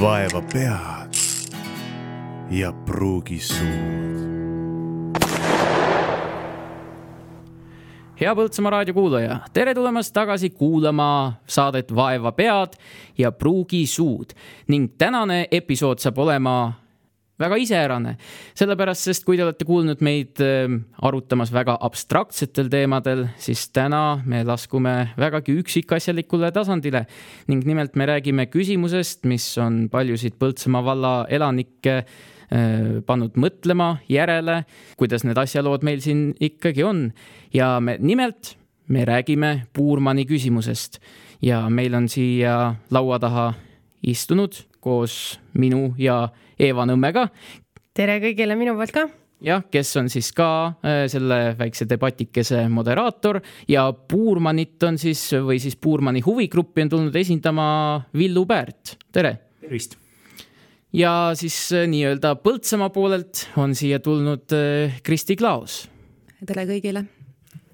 vaeva pead ja pruugi suud. hea Põltsamaa raadio kuulaja, tere tulemast tagasi kuulama saadet Vaeva pead ja pruugi suud ning tänane episood saab olema väga iseärane, sellepärast, sest kui te olete kuulnud meid ähm, arutamas väga abstraktsetel teemadel, siis täna me laskume vägagi üksikasjalikule tasandile. Ning nimelt me räägime küsimusest, mis on paljusid Põltsamaa valla elanikke äh, pannud mõtlema järele, kuidas need asjalood meil siin ikkagi on. Ja me nimelt, me räägime Puurmani küsimusest. Ja meil on siia laua taha istunud koos minu ja Eeva Nõmmega. tere kõigile minu poolt ka jah, kes on siis ka äh, selle väikse debatikese moderaator ja Puurmanit on siis või siis Puurmani huvigruppi on tulnud esindama Villu Päärt, tere. tervist. ja siis äh, nii-öelda Põltsamaa poolelt on siia tulnud äh, Kristi Klaos. tere kõigile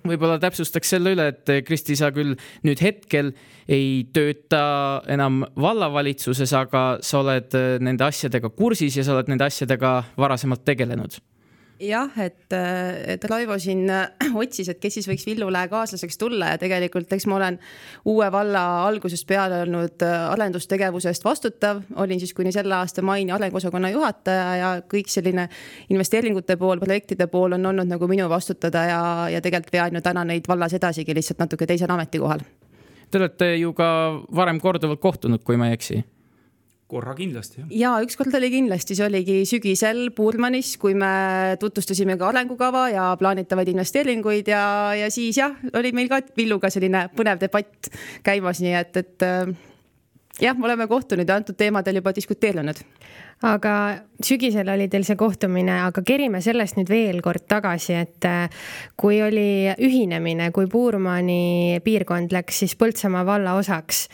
võib-olla täpsustaks selle üle, et Kristi, sa küll nüüd hetkel ei tööta enam vallavalitsuses, aga sa oled nende asjadega kursis ja sa oled nende asjadega varasemalt tegelenud jah, et, et Raivo siin otsis, et kes siis võiks Villule kaaslaseks tulla ja tegelikult eks ma olen uue valla algusest peale olnud arendustegevuse eest vastutav, olin siis kuni selle aasta maini arenguosakonna juhataja ja kõik selline investeeringute pool, projektide pool on olnud nagu minu vastutada ja, ja tegelikult vean ju täna neid vallas edasigi lihtsalt natuke teisel ametikohal. Te olete ju ka varem korduvalt kohtunud, kui ma ei eksi korra kindlasti, jah. ja ükskord oli kindlasti, see oligi sügisel Puurmanis, kui me tutvustasime ka arengukava ja plaanitavaid investeeringuid ja, ja siis jah, oli meil ka Villuga selline põnev debatt käimas, nii et, et äh, jah, me oleme kohtunud ja antud teemadel juba diskuteerinud aga sügisel oli teil see kohtumine, aga kerime sellest nüüd veel kord tagasi, et äh, kui oli ühinemine, kui Puurmani piirkond läks siis Põltsamaa valla osaks,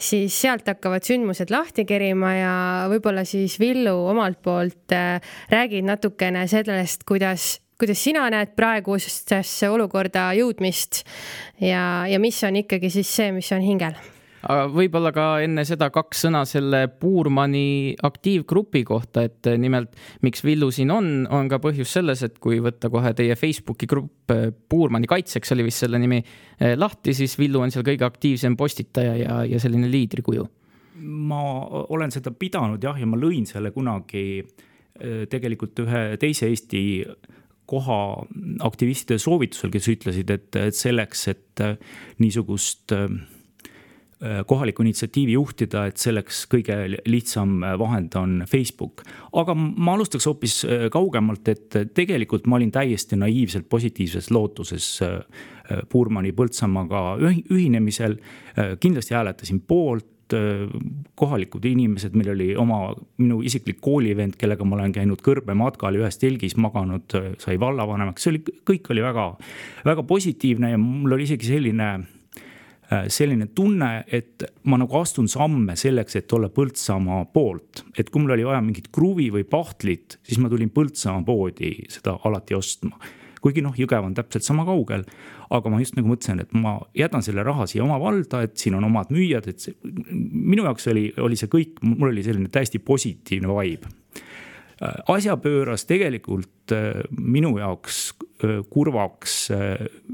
siis sealt hakkavad sündmused lahti kerima ja võib-olla siis Villu omalt poolt äh, räägid natukene sellest, kuidas kuidas sina näed praegusesse olukorda jõudmist ja, ja mis on ikkagi siis see, mis on hingel aga võib-olla ka enne seda kaks sõna selle Puurmani aktiivgrupi kohta, et nimelt miks Villu siin on, on ka põhjus selles, et kui võtta kohe teie Facebooki grupp eh, Puurmani kaitseks oli vist selle nimi eh, lahti, siis Villu on seal kõige aktiivsem postitaja ja, ja selline liidrikuju. ma olen seda pidanud jah, ja ma lõin selle kunagi eh, tegelikult ühe teise Eesti koha aktivistide soovitusel, kes ütlesid, et, et selleks, et niisugust äh, Äh, kohalikku initsiatiivi juhtida, et selleks kõige lihtsam äh, vahend on Facebook. aga ma alustaks hoopis äh, kaugemalt, et tegelikult ma olin täiesti naiivselt positiivses lootuses Puurmani Põltsamaaga ühinemisel. kindlasti hääletasin poolt kohalikud inimesed, meil oli oma, minu isiklik koolivend, kellega ma olen käinud kõrbematkal ühes telgis maganud, sai vallavanemaks, see oli, kõik oli väga, väga positiivne ja mul oli isegi selline selline tunne, et ma nagu astun samme selleks, et olla Põltsamaa poolt. et kui mul oli vaja mingit kruvi või pahtlit, siis ma tulin Põltsamaa poodi seda alati ostma. kuigi noh, Jõgeva on täpselt sama kaugel, aga ma just nagu mõtlesin, et ma jätan selle raha siia oma valda, et siin on omad müüjad, et see, minu jaoks oli, oli see kõik, mul oli selline täiesti positiivne vibe Äh, asja pööras tegelikult äh, minu jaoks äh, kurvaks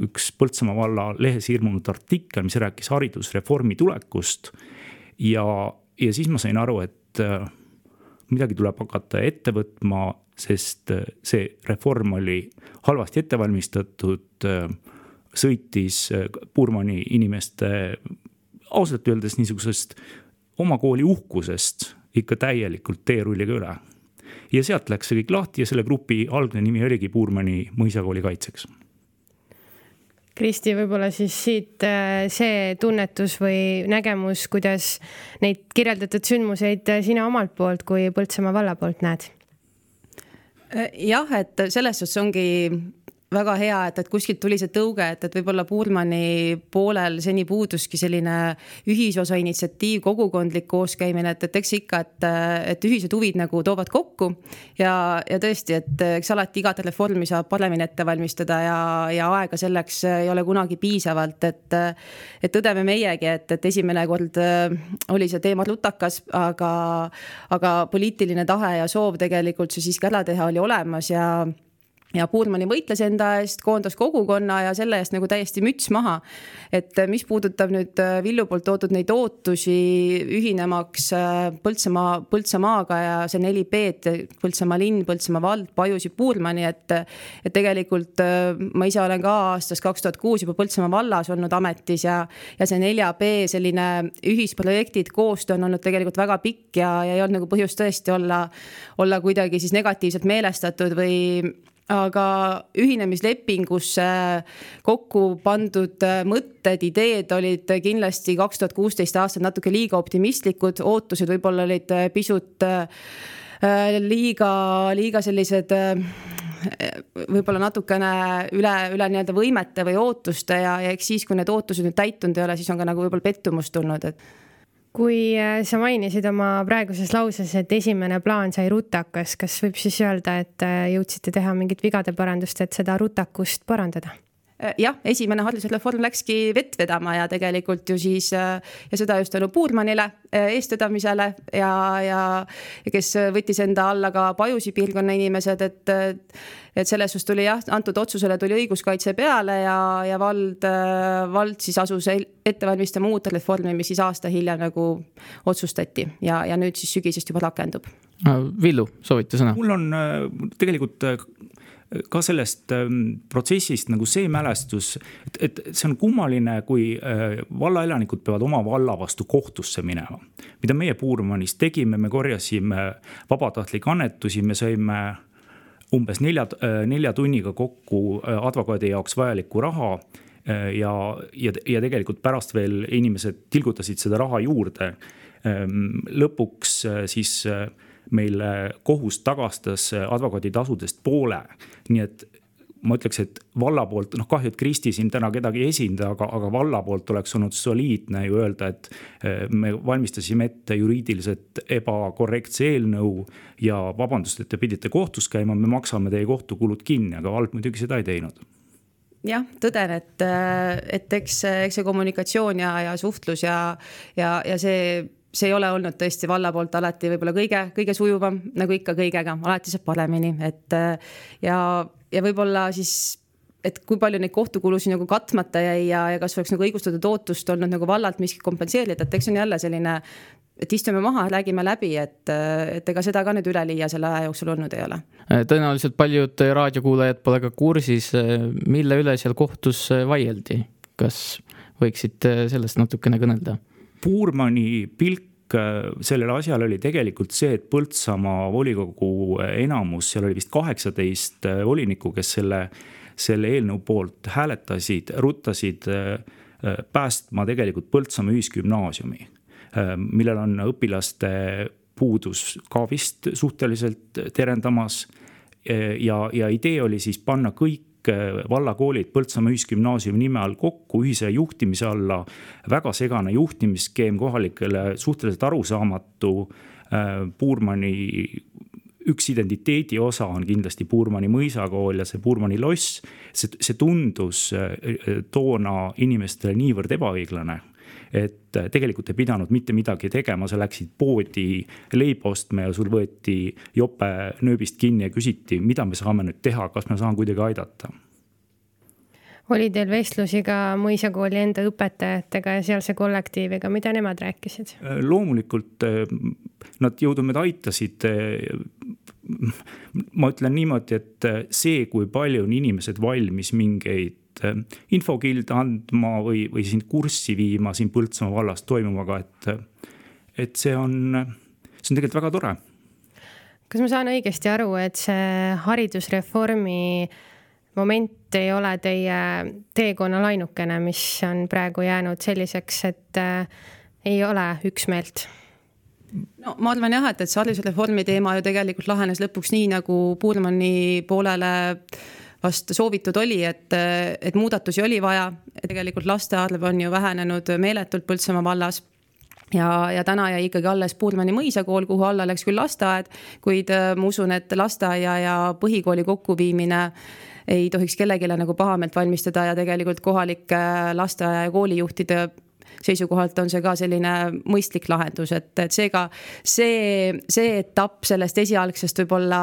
üks Põltsamaa valla lehes ilmunud artikkel, mis rääkis haridusreformi tulekust. ja, ja siis ma sain aru, et midagi tuleb hakata ette võtma, sest see reform oli halvasti ette valmistatud. sõitis Puurmani inimeste ausalt öeldes niisugusest oma kooli uhkusest ikka täielikult teerulliga üle ja sealt läks see kõik lahti ja selle grupi algne nimi oligi Puurmani mõisakooli kaitseks. Kristi, võib-olla siis siit äh, see tunnetus või nägemus, kuidas neid kirjeldatud sündmuseid äh, sina omalt poolt kui Põltsamaa valla poolt näed? Äh, jah, et selles suhtes ongi väga hea, et, et kuskilt tuli see tõuge, et, et võib-olla Puurmani poolel seni puuduski selline ühisosa initsiatiiv, kogukondlik kooskäimine, et, et eks ikka, et, et ühised huvid nagu toovad kokku. ja, ja tõesti, et eks alati igat reformi saab paremini ette valmistada ja, ja aega selleks ei ole kunagi piisavalt, et. et tõdeme meiegi, et, et esimene kord oli see teema rutakas, aga, aga poliitiline tahe ja soov tegelikult see siiski ära teha oli olemas ja ja Puurmani võitles enda eest, koondas kogukonna ja selle eest nagu täiesti müts maha. et mis puudutab nüüd äh, Villu poolt toodud neid ootusi ühinemaks äh, Põltsamaa, Põltsamaaga ja see neli B-d, Põltsamaa linn, Põltsamaa vald, Pajusi, Puurmani, et. et tegelikult äh, ma ise olen ka aastast kaks tuhat kuus juba Põltsamaa vallas olnud ametis ja, ja see nelja B selline ühisprojektid, koostöö on olnud tegelikult väga pikk ja, ja ei olnud nagu põhjust tõesti olla, olla kuidagi siis negatiivselt meelestatud või aga ühinemislepingusse kokku pandud mõtted, ideed olid kindlasti kaks tuhat kuusteist aastal natuke liiga optimistlikud, ootused võib-olla olid pisut äh, liiga, liiga sellised äh, võib-olla natukene üle, üle nii-öelda võimete või ootuste ja, ja eks siis, kui need ootused nüüd täitunud ei ole, siis on ka nagu võib-olla pettumus tulnud, et kui äh, sa mainisid oma praeguses lauses, et esimene plaan sai rutakas, kas võib siis öelda, et äh, jõudsite teha mingit vigade parandust, et seda rutakust parandada? Äh, jah, esimene haridusreform läkski vett vedama ja tegelikult ju siis ja seda just tänu Puurmanile eestvedamisele ja, ja, ja kes võttis enda alla ka Pajusi piirkonna inimesed, et et selles suhtes tuli jah, antud otsusele tuli õiguskaitse peale ja, ja vald, vald siis asus ette valmistama uut reformi, mis siis aasta hiljem nagu otsustati ja, ja nüüd siis sügisest juba rakendub. Villu, soovite sõna? mul on tegelikult ka sellest ähm, protsessist nagu see mälestus, et, et see on kummaline, kui äh, vallaelanikud peavad oma valla vastu kohtusse minema. mida meie Puurmanis tegime, me korjasime vabatahtlikke annetusi, me saime umbes nelja, äh, nelja tunniga kokku äh, advokaadi jaoks vajalikku raha ja, ja, ja tegelikult pärast veel inimesed tilgutasid seda raha juurde. Ähm, lõpuks siis meile kohus tagastas advokaaditasudest poole. nii et ma ütleks, et valla poolt, noh kahju, et Kristi siin täna kedagi ei esinda, aga, aga valla poolt oleks olnud soliidne ju öelda, et eh, me valmistasime ette juriidiliselt ebakorrektse eelnõu ja vabandust, et te pidite kohtus käima, me maksame teie kohtukulud kinni, aga vald muidugi seda ei teinud. Jah, tõden, et, et eks, eks see kommunikatsioon ja, ja suhtlus ja, ja, ja see see ei ole olnud tõesti valla poolt alati võib-olla kõige, kõige sujuvam, nagu ikka kõigega, alati saab paremini, et ja, ja võib-olla siis et kui palju neid kohtukulusid nagu katmata jäi ja, ja kas oleks nagu õigustatud ootust olnud nagu vallalt miski kompenseerida, et eks see on jälle selline, et istume maha, räägime läbi, et, et ega seda ka nüüd üleliia selle aja jooksul olnud ei ole. tõenäoliselt paljud raadiokuulajad pole ka kursis, mille üle seal kohtus vaieldi, kas võiksite sellest natukene kõnelda? Puurmani pilk äh, sellele asjale oli tegelikult see, et Põltsamaa volikogu enamus, seal oli vist kaheksateist äh, volinikku, kes selle, selle eelnõu poolt hääletasid, ruttasid äh, päästma tegelikult Põltsamaa ühisgümnaasiumi, millel on õpilaste puudus ka vist suhteliselt terendamas. ja, ja idee oli siis panna kõik kõik eh, vallakoolid Põltsamaa Ühisgümnaasiumi nime all kokku ühise juhtimise alla. väga segane juhtimisskeem kohalikele, suhteliselt arusaamatu. Eh, Puurmani üks identiteedi osa on kindlasti Puurmani mõisakool ja see Puurmani loss. see, see tundus eh, toona inimestele niivõrd ebaõiglane et tegelikult ei pidanud mitte midagi tegema, sa läksid poodi leiba ostma ja sul võeti jope nööbist kinni ja küsiti, mida me saame nüüd teha, kas ma saan kuidagi aidata oli teil vestlusi ka mõisakooli enda õpetajatega ja sealse kollektiiviga, mida nemad rääkisid? loomulikult nad jõudumööda aitasid. ma ütlen niimoodi, et see, kui palju on inimesed valmis mingeid Äh, infokilde andma või, või sind kurssi viima siin Põltsamaa vallas toimuvaga, et, et see on, see on tegelikult väga tore. kas ma saan õigesti aru, et see haridusreformi moment ei ole teie teekonnal ainukene, mis on praegu jäänud selliseks, et äh, ei ole üksmeelt? no ma arvan jah, et, et see haridusreformi teema ju tegelikult lahenes lõpuks nii, nagu Puurmani poolele vast soovitud oli, et, et muudatusi oli vaja. tegelikult laste arv on ju vähenenud meeletult Põltsamaa vallas ja, ja täna jäi ikkagi alles Puurmani mõisakool, kuhu alla läks küll lasteaed, kuid ma usun, et lasteaia ja põhikooli kokkuviimine ei tohiks kellelegi nagu pahameelt valmistada ja tegelikult kohalike lasteaia ja koolijuhtide seisukohalt on see ka selline mõistlik lahendus, et, et seega see, see etapp sellest esialgsest võib-olla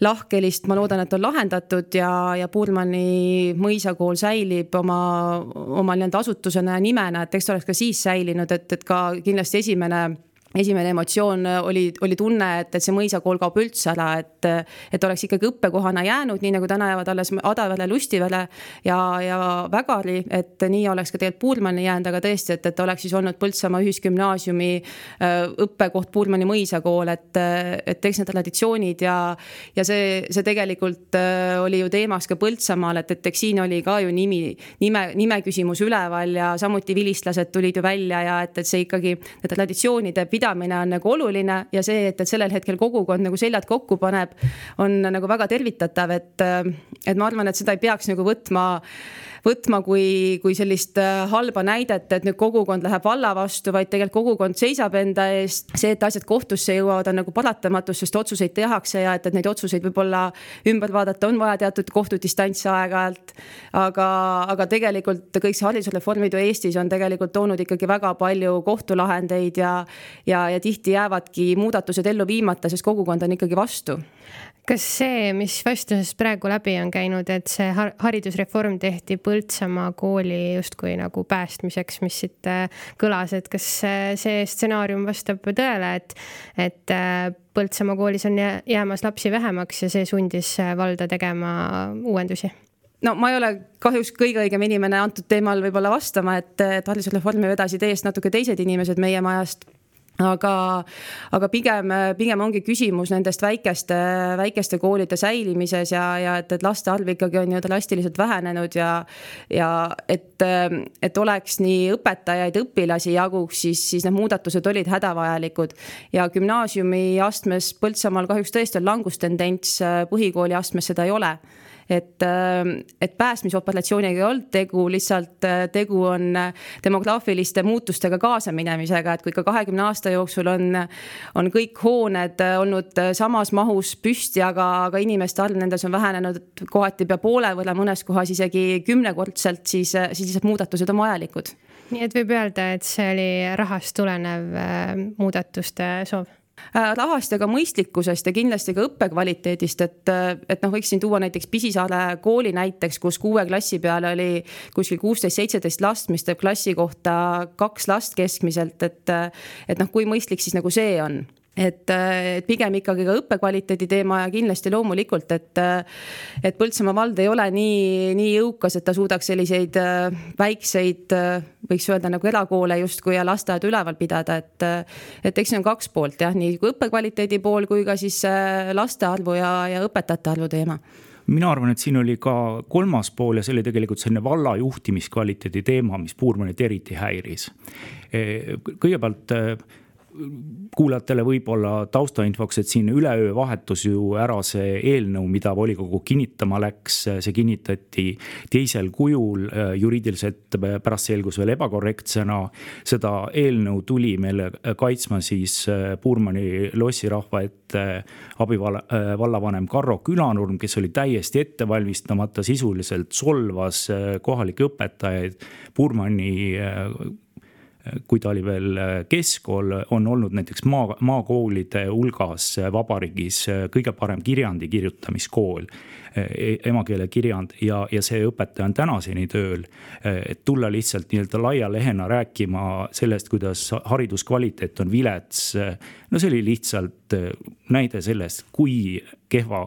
lahkhelist, ma loodan, et on lahendatud ja, ja Puurmani mõisakool säilib oma, oma nii-öelda asutusena ja nimena, et eks ta oleks ka siis säilinud, et, et ka kindlasti esimene esimene emotsioon oli, oli tunne, et, et see mõisakool kaob üldse ära, et, et oleks ikkagi õppekohana jäänud, nii nagu täna jäävad alles Adavere, Lustivere ja, ja Vägari, et nii oleks ka tegelikult Puurmani jäänud, aga tõesti, et, et oleks siis olnud Põltsamaa Ühisgümnaasiumi äh, õppekoht Puurmani mõisakool, et, et eks need traditsioonid ja, ja see, see tegelikult äh, oli ju teemaks ka Põltsamaal, et, et eks siin oli ka ju nimi, nime, nime küsimus üleval ja samuti vilistlased tulid ju välja ja et, et see ikkagi, need traditsioonide pidamine pidamine on nagu oluline ja see, et, et sellel hetkel kogukond nagu seljad kokku paneb, on nagu väga tervitatav, et, et ma arvan, et seda ei peaks nagu võtma võtma kui, kui sellist äh, halba näidet, et nüüd kogukond läheb valla vastu, vaid tegelikult kogukond seisab enda eest. see, et asjad kohtusse jõuavad, on nagu paratamatus, sest otsuseid tehakse ja et, et neid otsuseid võib-olla ümber vaadata, on vaja teatud kohtudistantsi aeg-ajalt. aga, aga tegelikult kõik see haridusreformid ju Eestis on tegelikult toonud ikkagi väga palju kohtulahendeid ja, ja, ja tihti jäävadki muudatused ellu viimata, sest kogukond on ikkagi vastu kas see, mis vestlusest praegu läbi on käinud, et see haridusreform tehti Põltsamaa kooli justkui nagu päästmiseks, mis siit äh, kõlas, et kas see stsenaarium vastab tõele, et, et äh, Põltsamaa koolis on jäämas lapsi vähemaks ja see sundis äh, valda tegema uuendusi? no ma ei ole kahjuks kõige õigem inimene antud teemal võib-olla vastama, et, et haridusreformi vedasid eest natuke teised inimesed meie majast aga, aga pigem, pigem ongi küsimus nendest väikeste, väikeste koolide säilimises ja, ja et, et laste arv ikkagi on ju drastiliselt vähenenud ja, ja et, et oleks nii õpetajaid, õpilasi jaguks, siis, siis need muudatused olid hädavajalikud. ja gümnaasiumi astmes Põltsamaal kahjuks tõesti on langustendents, põhikooli astmes seda ei ole et, ähm, et päästmisoperatsiooniga ei olnud tegu, lihtsalt äh, tegu on äh, demograafiliste muutustega kaasaminemisega, et kui ka kahekümne aasta jooksul on, on kõik hooned äh, olnud samas mahus püsti, aga, aga inimeste arv nendes on vähenenud kohati pea poole võrra, mõnes kohas isegi kümnekordselt, siis, siis lihtsalt muudatused on vajalikud. nii et võib öelda, et see oli rahast tulenev muudatuste soov rahast ja ka mõistlikkusest ja kindlasti ka õppekvaliteedist, et, äh, et noh, võiks siin tuua näiteks Pisisaare kooli näiteks, kus kuue klassi peale oli kuskil kuusteist, seitseteist last, mis teeb klassi kohta kaks last keskmiselt, et, et noh, kui mõistlik siis nagu see on et, et pigem ikkagi ka õppekvaliteedi teema ja kindlasti loomulikult, et, et Põltsamaa vald ei ole nii, nii jõukas, et ta suudaks selliseid äh, väikseid, äh, võiks öelda nagu erakoole justkui ja lasteaedu üleval pidada, et, et eks see on kaks poolt jah, nii õppekvaliteedi pool kui ka siis äh, laste arvu ja, ja õpetajate arvu teema mina arvan, et siin oli ka kolmas pool ja see oli tegelikult selline valla juhtimiskvaliteedi teema, mis Puurmanit eriti häiris. kõigepealt kuulajatele võib-olla taustainfoks, et siin üleöö vahetus ju ära see eelnõu, mida volikogu kinnitama läks, see kinnitati teisel kujul, juriidiliselt pärast selgus veel ebakorrektsena. seda eelnõu tuli meile kaitsma siis Puurmani lossirahva ette abivalla, vallavanem Karro Külanurm, kes oli täiesti ettevalmistamata, sisuliselt solvas kohalikke õpetajaid. Puurmani kui ta oli veel äh, keskkool, on olnud näiteks maa, maakoolide hulgas äh, vabariigis äh, kõige parem kirjandi kirjutamiskool e, emakeele kirjand ja, ja see õpetaja on tänaseni tööl. et tulla lihtsalt nii-öelda laia lehena rääkima sellest, kuidas hariduskvaliteet on vilets. no see oli lihtsalt näide sellest, kui kehva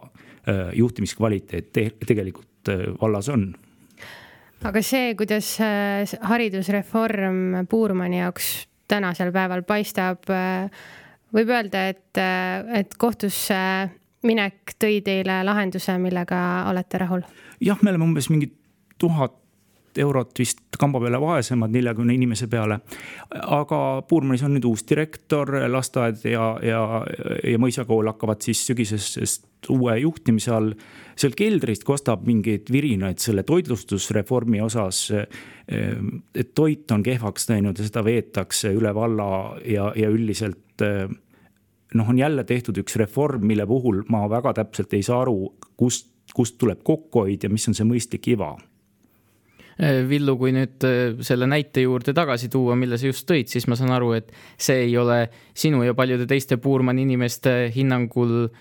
juhtimiskvaliteet te tegelikult vallas on aga see, kuidas äh, haridusreform Puurmani jaoks tänasel päeval paistab, äh, võib öelda, et, äh, et kohtusse minek tõi teile lahenduse, millega olete rahul? jah, me oleme umbes mingi tuhat eurot vist kamba peale vaesemad neljakümne inimese peale. aga Puurmanis on nüüd uus direktor, lasteaed ja, ja, ja mõisakool hakkavad siis sügisest uue juhtimise all. sealt keldrist kostab mingeid virinaid selle toitlustusreformi osas. et toit on kehvaks läinud ja seda veetakse üle valla ja, ja üldiselt noh, on jälle tehtud üks reform, mille puhul ma väga täpselt ei saa aru, kust, kust tuleb kokkuhoid ja mis on see mõistlik iva Villu, kui nüüd äh, selle näite juurde tagasi tuua, mille sa just tõid, siis ma saan aru, et see ei ole sinu ja paljude teiste Puurmani inimeste hinnangul äh,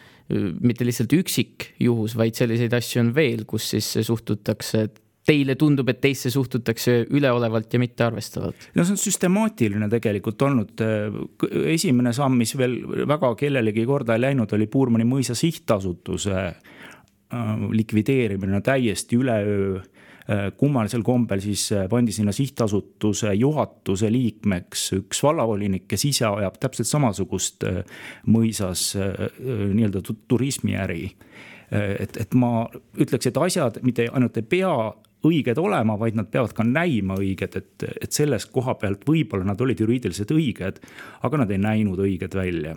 mitte lihtsalt üksik juhus, vaid selliseid asju on veel, kus siis suhtutakse teile tundub, et teisse suhtutakse üleolevalt ja mittearvestavalt? no see on süstemaatiline tegelikult olnud. esimene samm, mis veel väga kellelegi korda ei läinud, oli Puurmani mõisa sihtasutuse likvideerimine täiesti üleöö Äh, kummalisel kombel siis äh, pandi sinna sihtasutuse juhatuse liikmeks üks vallavolinik, kes ise ajab täpselt samasugust äh, mõisas nii-öelda turismiäri. et, et ma ütleks, et asjad mitte ainult ei pea õiged olema, vaid nad peavad ka näima õiged, et, et selles koha pealt võib-olla nad olid juriidiliselt õiged, aga nad ei näinud õiged välja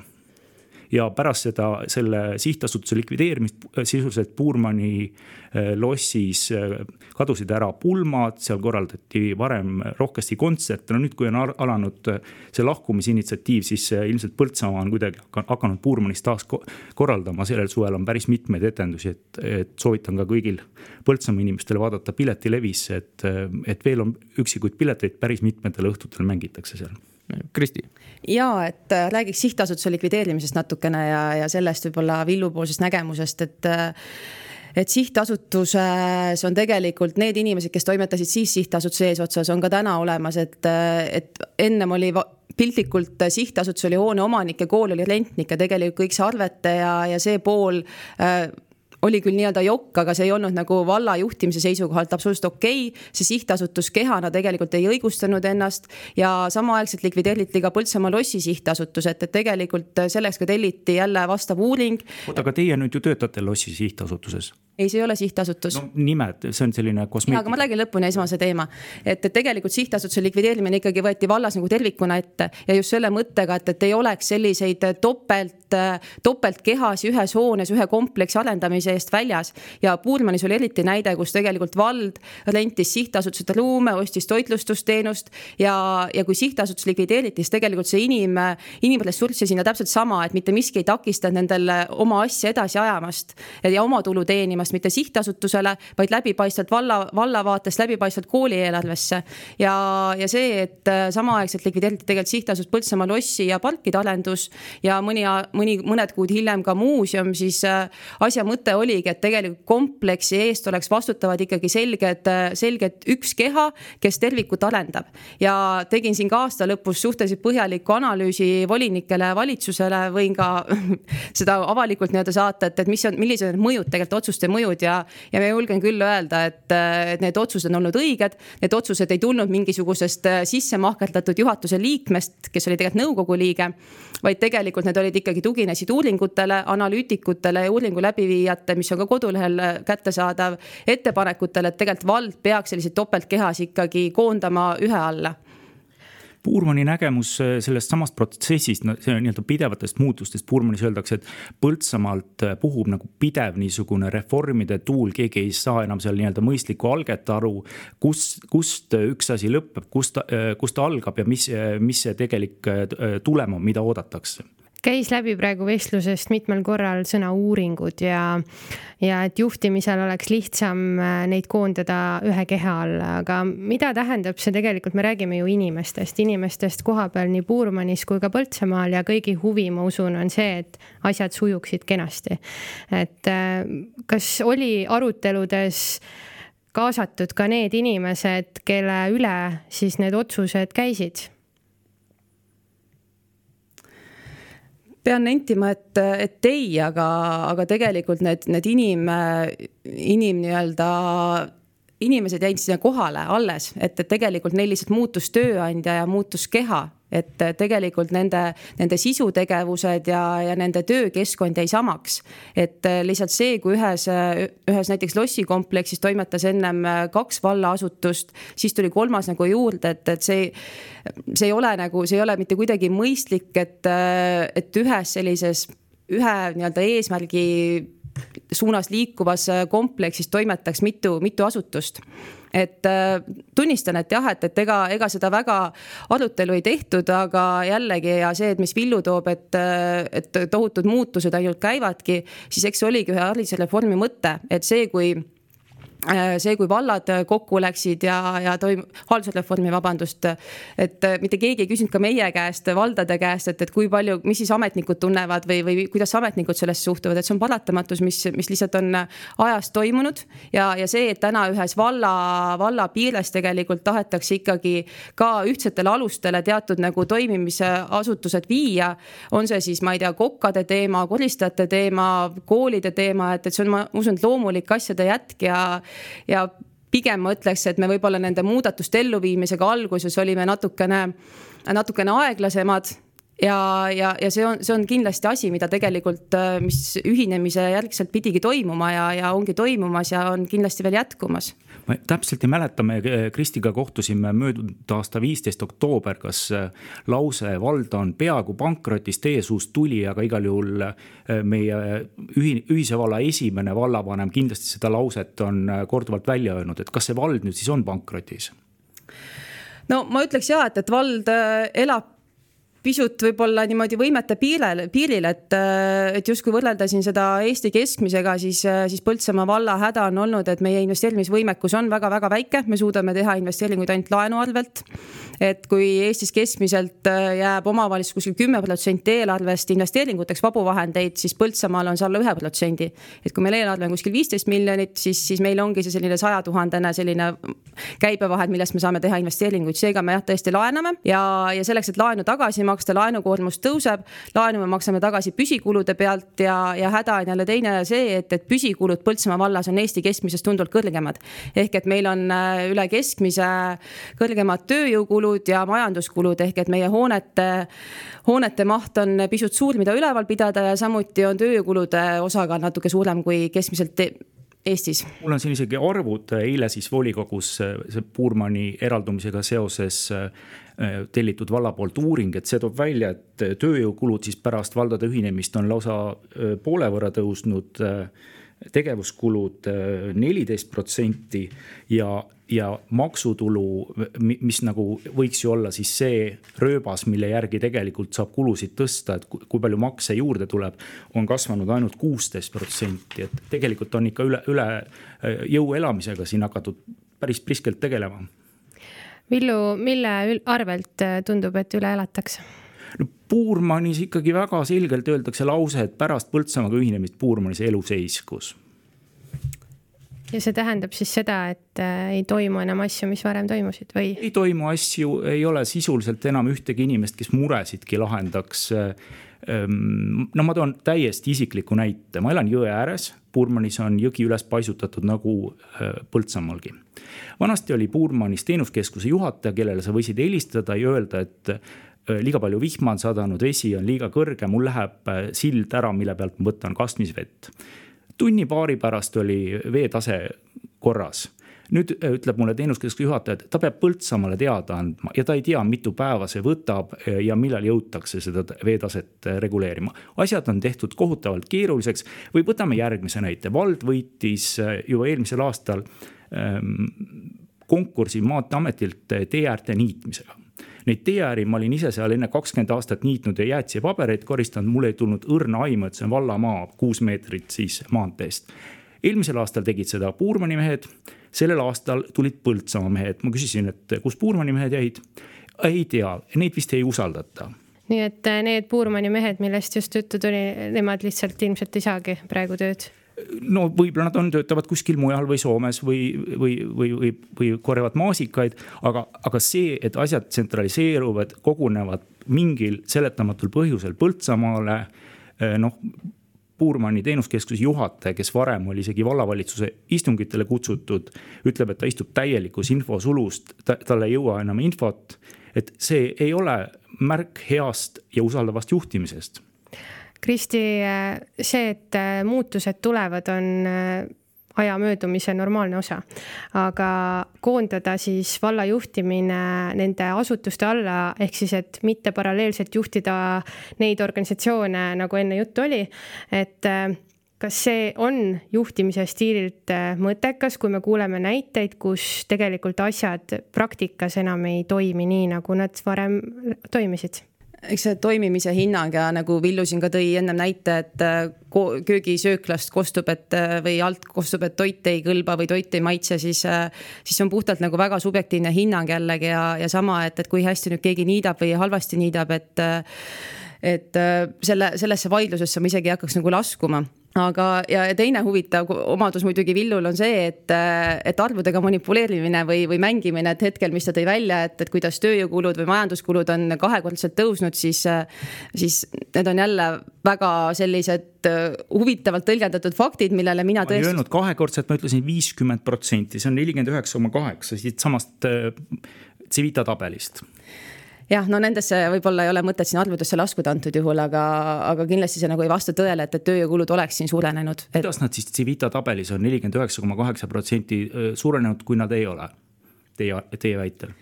ja pärast seda, selle sihtasutuse likvideerimist sisuliselt Puurmani äh, lossis äh, kadusid ära pulmad, seal korraldati varem rohkesti kontserte, no nüüd, kui on alanud äh, see lahkumisinitsiatiiv, siis ilmselt Põltsamaa on kuidagi hakanud Puurmanis taas korraldama, sellel suvel on päris mitmeid etendusi, et, et soovitan ka kõigil Põltsamaa inimestele vaadata Piletilevisse, et, et veel on üksikuid pileteid, päris mitmetel õhtutel mängitakse seal Kristi. ja et äh, räägiks sihtasutuse likvideerimisest natukene ja, ja sellest võib-olla Villu-poolsest nägemusest, et äh, et sihtasutuses on tegelikult need inimesed, kes toimetasid siis sihtasutuse eesotsas, on ka täna olemas, et, äh, et ennem oli piltlikult sihtasutus oli hoone omanik ja kool oli rentnik ja tegelikult kõik see arvete ja, ja see pool äh, oli küll nii-öelda jokk, aga see ei olnud nagu valla juhtimise seisukohalt absoluutselt okei okay.. see sihtasutus kehana tegelikult ei õigustanud ennast ja samaaegselt likvideeriti ka Põltsamaa lossi sihtasutus, et, et tegelikult selleks ka telliti jälle vastav uuring. oota, aga teie nüüd ju töötate lossi sihtasutuses? Ei, see ei ole sihtasutus no,. nimed, see on selline kosmeetika. aga ma räägin lõpuni esmase teema, et, et tegelikult sihtasutuse likvideerimine ikkagi võeti vallas nagu tervikuna ette ja just selle mõttega, et, et ei oleks selliseid topelt, topeltkehasi ühes hoones ühe kompleksi arendamise eest väljas. ja Puurmanis oli eriti näide, kus tegelikult vald rentis sihtasutused ruume, ostis toitlustusteenust ja, ja kui sihtasutus likvideeriti, siis tegelikult see inim, inimressurss jäi sinna täpselt sama, et mitte miski ei takistanud nendel oma asja edasi ajamast ja oma tulu teenimast suunamast mitte sihtasutusele, vaid läbipaistvalt valla, valla vaatest läbipaistvalt kooli eelarvesse. ja, ja see, et äh, samaaegselt likvideeriti tegelikult sihtasutus Põltsamaa lossi ja parkide arendus ja mõni, mõni, mõned kuud hiljem ka muuseum, siis äh, asja mõte oligi, et tegelikult kompleksi eest oleks vastutavad ikkagi selged, äh, selged üks keha, kes tervikut arendab. ja tegin siin ka aasta lõpus suhteliselt põhjaliku analüüsi volinikele, valitsusele, võin ka seda avalikult nii-öelda saata, et, et mis on, millised on mõjud tegelikult otsuste mõjud ja, ja ma julgen küll öelda, et, et need otsused on olnud õiged. Need otsused ei tulnud mingisugusest äh, sisse mahkerdatud juhatuse liikmest, kes oli tegelikult nõukogu liige, vaid tegelikult need olid ikkagi tuginesid uuringutele, analüütikutele ja uuringu läbiviijate, mis on ka kodulehel äh, kättesaadav, ettepanekutele, et tegelikult vald peaks selliseid topeltkehas ikkagi koondama ühe alla Puurmani nägemus äh, sellest samast protsessist, no see nii-öelda pidevatest muutustest, Puurmanis öeldakse, et Põltsamaalt äh, puhub nagu pidev niisugune reformide tuul, keegi ei saa enam seal nii-öelda mõistlikku alget aru. kus, kust üks asi lõpeb, kust, äh, kust ta algab ja mis, mis see tegelik tulem on, mida oodatakse käis läbi praegu vestlusest mitmel korral sõna uuringud ja, ja et juhtimisel oleks lihtsam äh, neid koondada ühe keha alla, aga mida tähendab see tegelikult, me räägime ju inimestest, inimestest kohapeal nii Puurmanis kui ka Põltsamaal ja kõigi huvi, ma usun, on see, et asjad sujuksid kenasti. et äh, kas oli aruteludes kaasatud ka need inimesed, kelle üle siis need otsused käisid? Pean nentima, et, et ei, aga, aga tegelikult need, need inim, inim nii-öelda inimesed jäid sinna kohale alles, et, et tegelikult neil lihtsalt muutus tööandja ja muutus keha et tegelikult nende, nende sisutegevused ja, ja nende töökeskkond jäi samaks. et lihtsalt see, kui ühes, ühes näiteks lossikompleksis toimetas ennem kaks vallaasutust, siis tuli kolmas nagu juurde, et, et see, see ei ole nagu, see ei ole mitte kuidagi mõistlik, et, et ühes sellises ühe nii-öelda eesmärgi suunas liikuvas kompleksis toimetaks mitu, mitu asutust et äh, tunnistan, et jah, et, et ega, ega seda väga arutelu ei tehtud, aga jällegi ja see, et mis Villu toob, et, et tohutud muutused ainult käivadki, siis eks see oligi ühe haridusreformi mõte, et see, kui Äh, see, kui vallad kokku läksid ja, ja toim-, haldusreformi, vabandust, et mitte keegi ei küsinud ka meie käest, valdade käest, et, et kui palju, mis siis ametnikud tunnevad või, või kuidas ametnikud sellesse suhtuvad, et see on paratamatus, mis, mis lihtsalt on ajas toimunud. ja, ja see, et täna ühes valla, valla piires tegelikult tahetakse ikkagi ka ühtsetele alustele teatud nagu toimimise asutused viia. on see siis, ma ei tea, kokkade teema, koristajate teema, koolide teema, et, et see on, ma usun, loomulik asjade jätk ja ja pigem ma ütleks, et me võib-olla nende muudatuste elluviimisega alguses olime natukene, natukene aeglasemad ja, ja, ja see on, see on kindlasti asi, mida tegelikult, mis ühinemise järgselt pidigi toimuma ja, ja ongi toimumas ja on kindlasti veel jätkumas ma täpselt ei mäleta, me Kristiga kohtusime möödunud aasta viisteist oktoober, kas äh, lause vald on peaaegu pankrotis teie suust tuli, aga igal juhul äh, meie ühi-, ühise valla esimene vallavanem kindlasti seda lauset on äh, korduvalt välja öelnud, et kas see vald nüüd siis on pankrotis? no ma ütleks ja, et, et vald elab pisut võib-olla niimoodi võimete piiril, piiril, et, et justkui võrrelda siin seda Eesti keskmisega, siis, siis Põltsamaa valla häda on olnud, et meie investeerimisvõimekus on väga-väga väike, me suudame teha investeeringuid ainult laenu arvelt. et kui Eestis keskmiselt jääb omavalitsus kuskil kümme protsenti eelarvest investeeringuteks vabu vahendeid, siis Põltsamaal on see alla ühe protsendi. et kui meil eelarve on kuskil viisteist miljonit, siis, siis meil ongi see selline sajatuhandene selline käibevahend, millest me saame teha investeeringuid, seega me jah, tõesti laename ja, ja selleks, et laenu tagasi maksta, laenukoormus tõuseb. laenu me maksame tagasi püsikulude pealt ja, ja häda on jälle teine see, et, et püsikulud Põltsamaa vallas on Eesti keskmisest tunduvalt kõrgemad. ehk et meil on äh, üle keskmise kõrgemad tööjõukulud ja majanduskulud ehk et meie hoonete, hoonete maht on pisut suur, mida üleval pidada ja samuti on tööjõukulude osakaal natuke suurem kui keskmiselt Eestis? mul on siin isegi arvud, eile siis volikogus see Puurmani eraldumisega seoses Äh, tellitud valla poolt uuring, et see toob välja, et tööjõukulud siis pärast valdade ühinemist on lausa äh, poole võrra tõusnud. Äh, tegevuskulud neliteist protsenti ja, ja maksutulu, mis nagu võiks ju olla siis see rööbas, mille järgi tegelikult saab kulusid tõsta, et kui palju makse juurde tuleb, on kasvanud ainult kuusteist protsenti, et tegelikult on ikka üle, üle jõu elamisega siin hakatud päris priskelt tegelema Villu, mille arvelt äh, tundub, et üle elatakse? Puurmanis ikkagi väga selgelt öeldakse lause, et pärast Põltsamaaga ühinemist Puurmanis elu seiskus. ja see tähendab siis seda, et äh, ei toimu enam asju, mis varem toimusid või? ei toimu asju, ei ole sisuliselt enam ühtegi inimest, kes muresidki lahendaks. Ehm, no ma toon täiesti isikliku näite, ma elan jõe ääres, Puurmanis on jõgi üles paisutatud nagu äh, Põltsamaalgi vanasti oli Puurmanis teenuskeskuse juhataja, kellele sa võisid helistada ja öelda, et äh, liiga palju vihma on sadanud, vesi on liiga kõrge, mul läheb äh, sild ära, mille pealt ma võtan kastmisvett. tunni-paari pärast oli veetase korras nüüd äh, ütleb mulle teenuskeskuse juhataja, et ta peab Põltsamaale teada andma ja ta ei tea, mitu päeva see võtab ja millal jõutakse seda veetaset reguleerima. asjad on tehtud kohutavalt keeruliseks või võtame järgmise näite, vald võitis juba eelmisel aastal Ehm, konkursi Maanteeametilt teeäärte niitmisega. Neid teeääri ma olin ise seal enne kakskümmend aastat niitnud ja jäätisepabereid koristanud, mul ei tulnud õrna aimu, et see on vallamaa kuus meetrit siis maanteest. eelmisel aastal tegid seda Puurmani mehed, sellel aastal tulid Põltsamaa mehed, ma küsisin, et kus Puurmani mehed jäid. ei tea, neid vist ei usaldata nii et need Puurmani mehed, millest just juttu tuli, nemad lihtsalt ilmselt ei saagi praegu tööd no võib-olla nad on, töötavad kuskil mujal või Soomes või, või, või, või, või korjavad maasikaid, aga, aga see, et asjad tsentraliseeruvad, kogunevad mingil seletamatul põhjusel Põltsamaale, eh, noh. Puurmani teenuskeskuse juhataja, kes varem oli isegi vallavalitsuse istungitele kutsutud, ütleb, et ta istub täielikus infosulust ta,, tal ei jõua enam infot et see ei ole märk heast ja usaldavast juhtimisest. Kristi, see, et muutused tulevad, on aja möödumise normaalne osa. aga koondada siis valla juhtimine nende asutuste alla, ehk siis, et mitte paralleelselt juhtida neid organisatsioone, nagu enne juttu oli, et äh, kas see on juhtimise stiililt äh, mõttekas, kui me kuuleme näiteid, kus tegelikult asjad praktikas enam ei toimi nii, nagu nad varem toimisid? Eks see toimimise hinnang ja nagu Villu siin ka tõi ennem näite, et äh, köögisööklast kostub, et äh, või alt kostub, et toit ei kõlba või toit ei maitse, siis, äh, siis see on puhtalt nagu väga subjektiivne hinnang jällegi ja, ja sama, et, et kui hästi nüüd keegi niidab või halvasti niidab, et et selle, sellesse vaidlusesse ma isegi ei hakkaks nagu laskuma aga, ja teine huvitav omadus muidugi Villul on see, et, et arvudega manipuleerimine või, või mängimine, et hetkel, mis ta tõi välja, et, et kuidas tööjõukulud või majanduskulud on kahekordselt tõusnud, siis, siis need on jälle väga sellised huvitavalt tõlgendatud faktid, millele mina tõesti. ma ei öelnud kahekordselt, ma ütlesin viiskümmend protsenti, see on nelikümmend üheksa koma kaheksa siitsamast Civita tabelist jah, no nendesse võib-olla ei ole mõtet siin arvudesse laskuda antud juhul, aga, aga kindlasti see nagu ei vasta tõele, et, et tööjõukulud oleks siin suurenenud et.... kuidas nad siis Civita tabelis on nelikümmend üheksa koma kaheksa protsenti suurenenud, kui nad ei ole? Teie, teie väitel?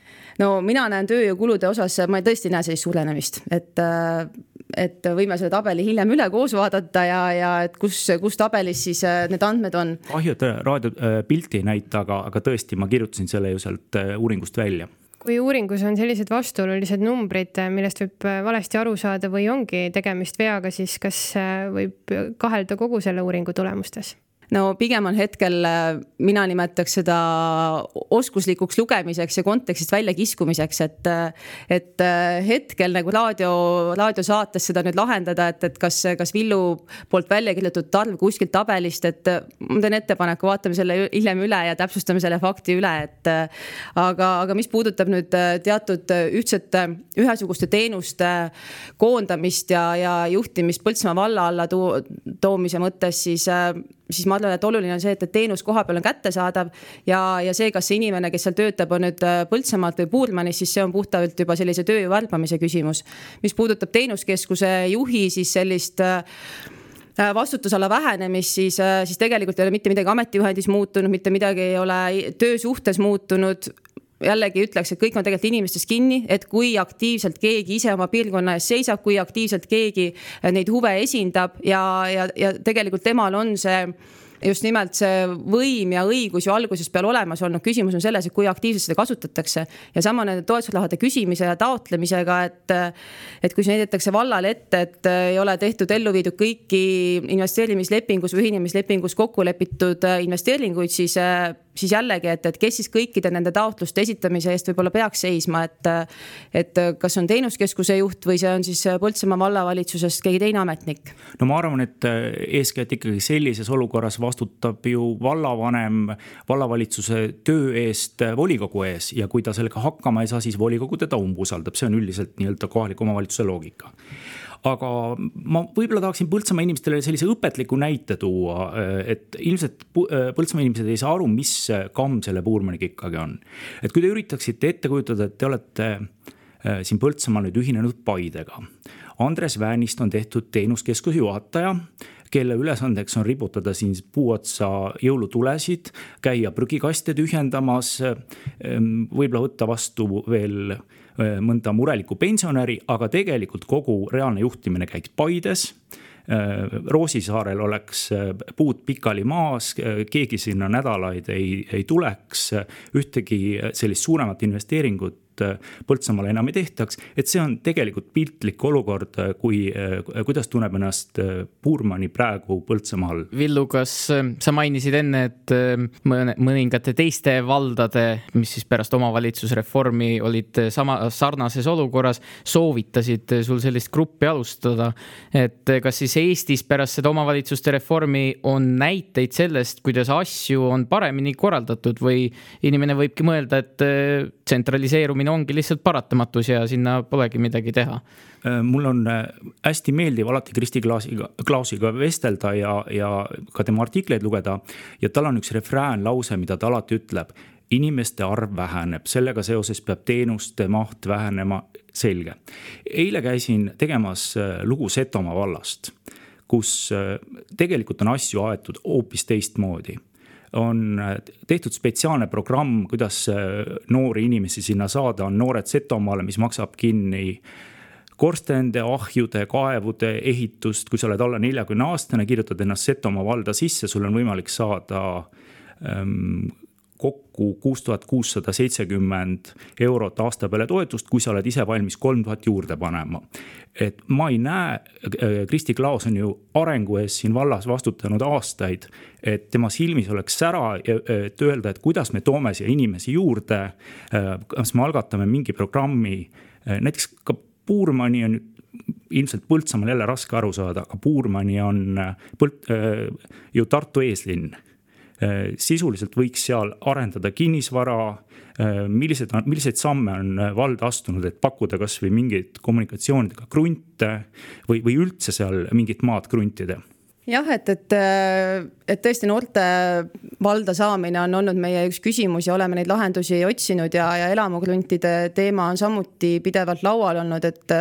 no mina näen tööjõukulude osas, ma tõesti ei näe sellist suurenemist, et et võime selle tabeli hiljem üle koos vaadata ja, ja et kus, kus tabelis siis need andmed on. kahju, et raadio pilti ei näita, aga, aga tõesti, ma kirjutasin selle ju sealt uuringust välja kui uuringus on sellised vastuolulised numbrid, millest võib äh, valesti aru saada või ongi tegemist veaga, siis kas äh, võib kahelda kogu selle uuringu tulemustes? No pigem on hetkel, äh, mina nimetaks seda oskuslikuks lugemiseks ja kontekstist väljakiskumiseks, et. Äh, et äh, hetkel nagu raadio, raadiosaates seda nüüd lahendada, et, et kas, kas Villu poolt välja kirjutatud arv kuskilt tabelist, et ma teen ettepaneku, vaatame selle hiljem üle ja täpsustame selle fakti üle, et. aga, aga mis puudutab nüüd teatud ühtsete, ühesuguste teenuste koondamist ja, ja juhtimist Põltsamaa valla alla too, toomise mõttes, siis siis ma arvan, et oluline on see, et, et teenus kohapeal on kättesaadav ja, ja see, kas see inimene, kes seal töötab, on nüüd äh, Põltsamaalt või Puurmanist, siis see on puhtalt juba sellise tööjõu värbamise küsimus. mis puudutab teenuskeskuse juhi, siis sellist äh, äh, vastutusala vähenemist, siis, siis tegelikult ei ole mitte midagi ametijuhendis muutunud, mitte midagi ei ole töösuhtes muutunud jällegi ütleks, et kõik on tegelikult inimestes kinni, et kui aktiivselt keegi ise oma piirkonna eest seisab, kui aktiivselt keegi neid huve esindab ja, ja, ja tegelikult temal on see just nimelt see võim ja õigus ju algusest peale olemas olnud, küsimus on selles, et kui aktiivselt seda kasutatakse. ja sama nende toetusrahade küsimise ja taotlemisega, et, et kui näidatakse vallale ette, et ei ole tehtud, ellu viidud kõiki investeerimislepingus või ühinemislepingus kokku lepitud investeeringuid, siis siis jällegi, et, et kes siis kõikide nende taotluste esitamise eest võib-olla peaks seisma, et. et kas on teenuskeskuse juht või see on siis Põltsamaa vallavalitsusest keegi teine ametnik? no ma arvan, et eeskätt ikkagi sellises olukorras vastutab ju vallavanem vallavalitsuse töö eest volikogu ees ja kui ta sellega hakkama ei saa, siis volikogu teda umbusaldab, see on üldiselt nii-öelda kohaliku omavalitsuse loogika aga ma võib-olla tahaksin Põltsamaa inimestele sellise õpetliku näite tuua, et ilmselt Põltsamaa inimesed ei saa aru, mis kamm selle puurmaniga ikkagi on. et kui te üritaksite ette kujutada, et te olete äh, siin Põltsamaal nüüd ühinenud Paidega. Andres Väänist on tehtud teenuskeskuse juhataja kelle ülesandeks on riputada siin puu otsa jõulutulesid, käia prügikaste tühjendamas, võib-olla võtta vastu veel mõnda murelikku pensionäri, aga tegelikult kogu reaalne juhtimine käiks Paides. Ehm, Roosisaarel oleks puud pikali maas, keegi sinna nädalaid ei, ei tuleks, ühtegi sellist suuremat investeeringut Äh, Põltsamaale enam ei tehtaks. et see on tegelikult piltlik olukord, äh, kui, äh, kuidas tunneb ennast Puurmani praegu Põltsamaal. Villu, kas sa mainisid enne, et mõne, mõningate teiste valdade, mis siis pärast omavalitsusreformi olid sama sarnases olukorras, soovitasid sul sellist gruppi alustada. et kas siis Eestis pärast seda omavalitsuste reformi on näiteid sellest, kuidas asju on paremini korraldatud või inimene võibki mõelda, et tsentraliseerumine selline ongi lihtsalt paratamatus ja sinna polegi midagi teha. Äh, mul on äh, hästi meeldiv alati Kristi Klaasiga, Klaasiga vestelda ja, ja ka tema artikleid lugeda. ja tal on üks refrään lause, mida ta alati ütleb inimeste arv väheneb, sellega seoses peab teenuste maht vähenema, selge. eile käisin tegemas äh, lugu Setomaa vallast, kus tegelikult on asju aetud hoopis teistmoodi on äh, tehtud spetsiaalne programm, kuidas noori inimesi sinna saada, on Noored Setomaale, mis maksab kinni korstende, ahjude, kaevude ehitust, kui sa oled alla neljakümne aastane, kirjutad ennast Setomaa valda sisse, sul on võimalik saada ähm, kokku kuus tuhat kuussada seitsekümmend eurot aasta peale toetust, kui sa oled ise valmis kolm tuhat juurde panema. et ma ei näe, äh, Kristi Klaos on ju arengu eest siin vallas vastutanud aastaid, et tema silmis oleks sära, et öelda, et kuidas me toome siia inimesi juurde. Äh, kas me algatame mingi programmi, äh, näiteks ka Puurmani on ilmselt Põltsamaal jälle raske aru saada, aga Puurmani on Põlt- ju Tartu eeslinn sisuliselt võiks seal arendada kinnisvara. Äh, millised, milliseid samme on äh, vald astunud, et pakkuda kasvõi mingeid kommunikatsioonidega krunte või, või üldse seal mingit maad kruntida? jah, et, et, et tõesti noorte valda saamine on olnud meie üks küsimus ja oleme neid lahendusi otsinud ja, ja elamukruntide teema on samuti pidevalt laual olnud, et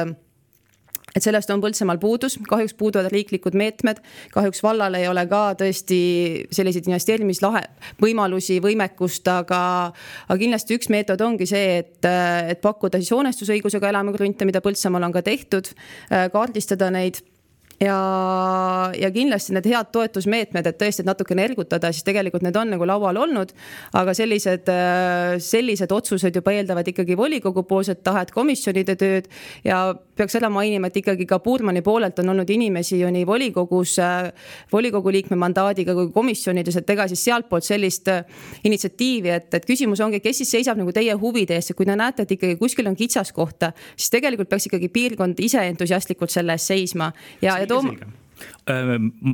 et sellest on Põltsamaal puudus, kahjuks puuduvad riiklikud meetmed, kahjuks vallal ei ole ka tõesti selliseid investeerimislahe, võimalusi, võimekust, aga, aga kindlasti üks meetod ongi see, et, et pakkuda siis hoonestusõigusega elamukrunte, mida Põltsamaal on ka tehtud, kaardistada neid. Ja, ja kindlasti need head toetusmeetmed, et tõesti, et natukene ergutada, siis tegelikult need on nagu laual olnud. aga sellised, sellised otsused juba eeldavad ikkagi volikogu poolset tahet, komisjonide tööd ja peaks ära mainima, et ikkagi ka Puurmani poolelt on olnud inimesi ju nii volikogus, volikogu liikme mandaadiga kui komisjonides, et ega siis sealtpoolt sellist initsiatiivi, et, et küsimus ongi, kes siis seisab nagu teie huvide eest ja kui te näete, et ikkagi kuskil on kitsaskohta, siis tegelikult peaks ikkagi piirkond ise entusiastlikult selle eest seisma. Ja, ja tooma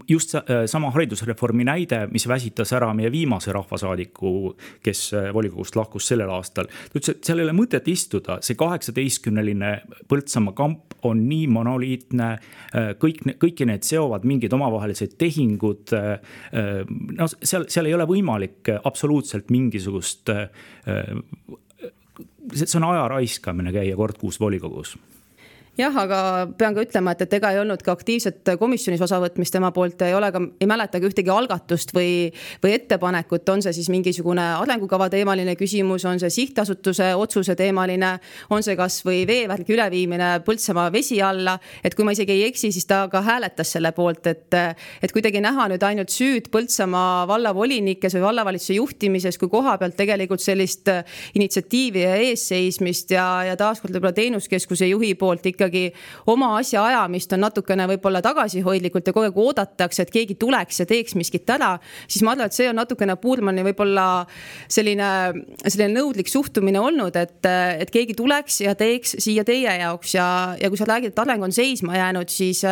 just sama haridusreformi näide, mis väsitas ära meie viimase rahvasaadiku, kes volikogust lahkus sellel aastal. ta ütles, et seal ei ole mõtet istuda, see kaheksateistkümneline Põltsamaa kamp on nii monoliitne. kõik, kõiki need seovad mingid omavahelised tehingud. no seal, seal ei ole võimalik absoluutselt mingisugust. see on aja raiskamine käia kord kuus volikogus jah, aga pean ka ütlema, et, et ega ei olnud ka aktiivset komisjonis osavõtmist tema poolt, ei ole ka, ei mäleta ka ühtegi algatust või, või ettepanekut, on see siis mingisugune arengukava teemaline küsimus, on see sihtasutuse otsuse teemaline, on see kasvõi veevärgi üleviimine Põltsamaa vesi alla. et kui ma isegi ei eksi, siis ta ka hääletas selle poolt, et, et kuidagi näha nüüd ainult süüd Põltsamaa vallavolinikes või vallavalitsuse juhtimises, kui koha pealt tegelikult sellist initsiatiivi ja eesseismist ja, ja taaskord võib-olla teenuskeskuse juhi poolt ikka ikkagi oma asja ajamist on natukene võib-olla tagasihoidlikult ja kogu aeg oodatakse, et keegi tuleks ja teeks miskit ära, siis ma arvan, et see on natukene Puurmani võib-olla selline, selline nõudlik suhtumine olnud, et, et keegi tuleks ja teeks siia teie jaoks ja, ja kui sa räägid, et areng on seisma jäänud, siis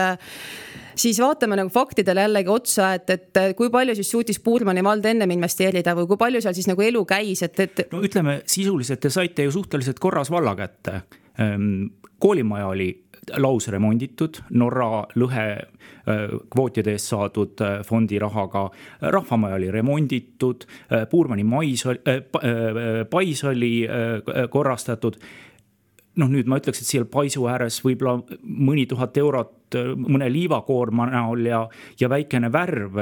siis vaatame nagu faktidele jällegi otsa, et, et kui palju siis suutis Puurmani vald ennem investeerida või kui palju seal siis nagu elu käis, et, et. no ütleme sisuliselt te saite ju suhteliselt korras valla kätte ehm, koolimaja oli lausremonditud Norra lõhe äh, kvootide eest saadud äh, fondi rahaga. rahvamaja oli remonditud, äh, Puurmani mais, pais oli korrastatud noh, nüüd ma ütleks, et seal paisu ääres võib-olla mõni tuhat eurot mõne liivakoorma näol ja, ja väikene värv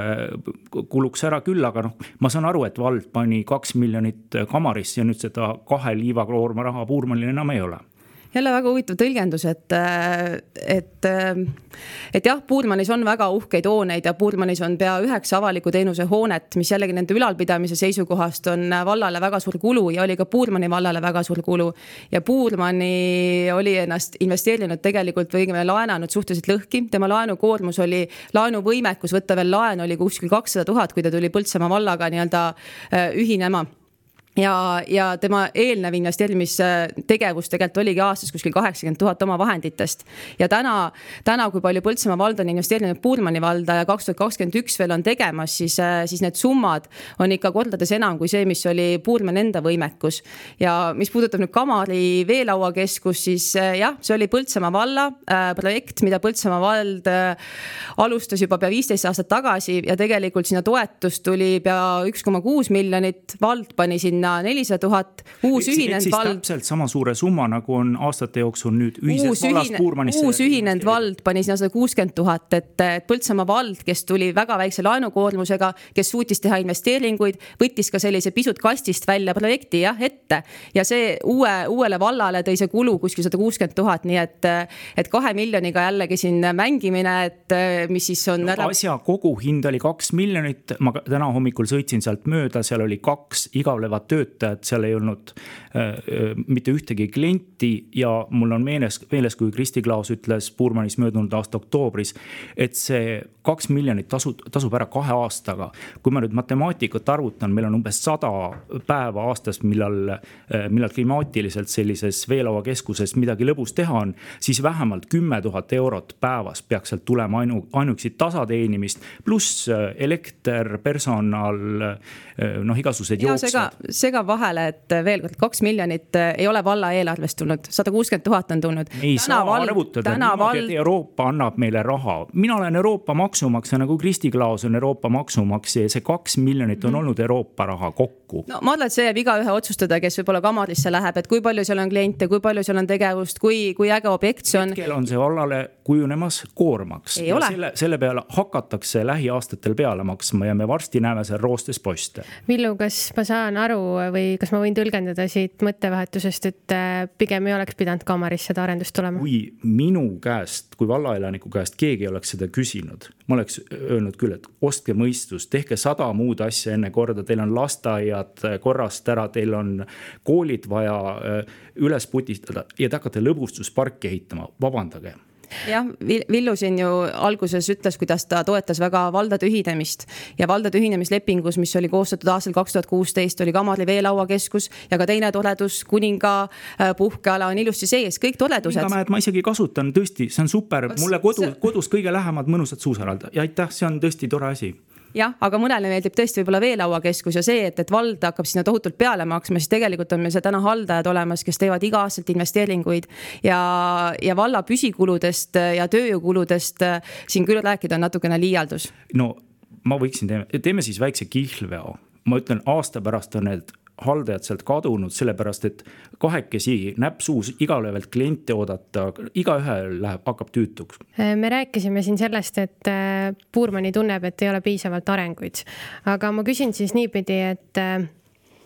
kuluks ära küll, aga noh, ma saan aru, et vald pani kaks miljonit kamarisse ja nüüd seda kahe liivakoorma raha Puurmanil enam ei ole jälle väga huvitav tõlgendus, et, et, et jah, Puurmanis on väga uhkeid hooneid ja Puurmanis on pea üheksa avaliku teenuse hoonet, mis jällegi nende ülalpidamise seisukohast on vallale väga suur kulu ja oli ka Puurmani vallale väga suur kulu. ja Puurmani oli ennast investeerinud tegelikult või õigemini laenanud suhteliselt lõhki, tema laenukoormus oli, laenuvõimekus võtta veel laenu oli kuskil kakssada tuhat, kui ta tuli Põltsamaa vallaga nii-öelda äh, ühinema ja, ja tema eelnev investeerimistegevus tegelikult oligi aastas kuskil kaheksakümmend tuhat oma vahenditest. ja täna, täna, kui palju Põltsamaa vald on investeerinud Puurmani valda ja kaks tuhat kakskümmend üks veel on tegemas, siis, siis need summad on ikka kordades enam kui see, mis oli Puurmani enda võimekus. ja mis puudutab nüüd Kamari veelauakeskust, siis jah, see oli Põltsamaa valla äh, projekt, mida Põltsamaa vald äh, alustas juba pea viisteist aastat tagasi ja tegelikult sinna toetust tuli pea üks koma kuus miljonit, vald pani sinna sinna nelisada tuhat, uus ühinenud vald. täpselt sama suure summa, nagu on aastate jooksul nüüd ühises vallas Puurmanisse. uus ühinenud vald pani sinna sada kuuskümmend tuhat, et, et Põltsamaa vald, kes tuli väga väikse laenukoormusega, kes suutis teha investeeringuid, võttis ka sellise pisut kastist välja projekti jah ette ja see uue, uuele vallale tõi see kulu kuskil sada kuuskümmend tuhat, nii et, et kahe miljoniga jällegi siin mängimine, et mis siis on no, ära. asja koguhind oli kaks miljonit, ma täna hommikul sõitsin sealt mööda, seal oli kaks igavlevat töötajat, seal ei olnud äh, mitte ühtegi klienti ja mul on meeles, meeles, kui Kristi Klaas ütles Puurmanis möödunud aasta oktoobris, et see kaks miljonit tasub, tasub ära kahe aastaga. kui ma nüüd matemaatikat arvutan, meil on umbes sada päeva aastas, millal, äh, millal klimaatiliselt sellises veelauakeskuses midagi lõbus teha on, siis vähemalt kümme tuhat eurot päevas peaks sealt tulema ainu, ainuüksi tasateenimist, pluss äh, elekter, personal, äh, noh, igasugused jooksvad. Sega, sega vahele, et veel kord, kaks miljonit ei ole valla eelarvest tulnud, sada kuuskümmend tuhat on tulnud. ei täna saa vald, rõvutada niimoodi vald..., et Euroopa annab meile raha. mina olen Euroopa maksumaksja nagu Kristi Klaas on Euroopa maksumaksja ja see kaks miljonit on mm. olnud Euroopa raha kokku. no ma arvan, et see jääb igaühe otsustada, kes võib-olla kamarisse läheb, et kui palju seal on kliente, kui palju seal on tegevust, kui, kui äge objekt see on. hetkel on see vallale kujunemas koormaks. selle, selle peale hakatakse lähiaastatel peale maksma ja me varsti näeme seal roostes poste. Villu, kas ma saan aru või kas ma võin tõlgendada siit mõttevahetusest, et äh, pigem ei oleks pidanud Kamaris seda arendust tulema? kui minu käest, kui vallaelaniku käest keegi oleks seda küsinud, ma oleks öelnud küll, et ostke mõistust, tehke sada muud asja enne korda, teil on lasteaiad korrast ära, teil on koolid vaja äh, üles putistada ja te hakkate lõbustusparki ehitama, vabandage jah, Villu siin ju alguses ütles, kuidas ta toetas väga valdade ühinemist ja valdade ühinemislepingus, mis oli koostatud aastal kaks tuhat kuusteist, oli Kamali veelauakeskus ja ka teine toredus, kuninga äh, puhkeala on ilusti sees, kõik toredused. ma isegi kasutan tõesti, see on super, mulle kodu, kodus kõige lähemad mõnusad suusarad ja aitäh, see on tõesti tore asi jah, aga mõnele meeldib tõesti võib-olla veelauakeskus ja see, et, et vald hakkab sinna tohutult peale maksma, siis tegelikult on meil seal täna haldajad olemas, kes teevad iga-aastaselt investeeringuid ja, ja valla püsikuludest ja tööjõukuludest siin küll rääkida on natukene liialdus. no ma võiksin, teeme siis väikse kihlveo ma ütlen, aasta pärast on need haldajad sealt kadunud, sellepärast et kahekesi näpp suus igale pealt kliente oodata, igaühel läheb, hakkab tüütuks. me rääkisime siin sellest, et äh, Puurmani tunneb, et ei ole piisavalt arenguid, aga ma küsin siis niipidi, et äh,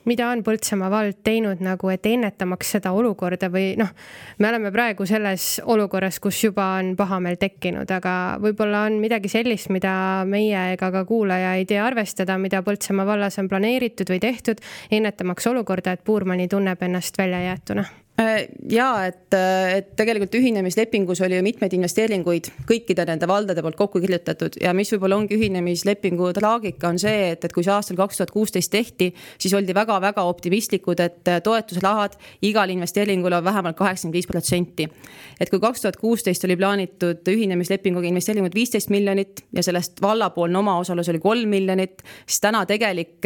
mida on Põltsamaa vald teinud nagu, et ennetamaks seda olukorda või noh, me oleme praegu selles olukorras, kus juba on pahameel tekkinud, aga võib-olla on midagi sellist, mida meie ega ka kuulaja ei tea arvestada, mida Põltsamaa vallas on planeeritud või tehtud, ennetamaks olukorda, et Puurmani tunneb ennast väljajäetuna ja et, äh, et tegelikult ühinemislepingus oli ju mitmeid investeeringuid kõikide nende valdade poolt kokku kirjutatud ja mis võib-olla ongi ühinemislepingu traagika, on see, et, et kui see aastal kaks tuhat kuusteist tehti, siis oldi väga-väga optimistlikud, et äh, toetusrahad igal investeeringul on vähemalt kaheksakümmend viis protsenti. et kui kaks tuhat kuusteist oli plaanitud ühinemislepinguga investeeringuid viisteist miljonit ja sellest vallapoolne omaosalus oli kolm miljonit, siis täna tegelik,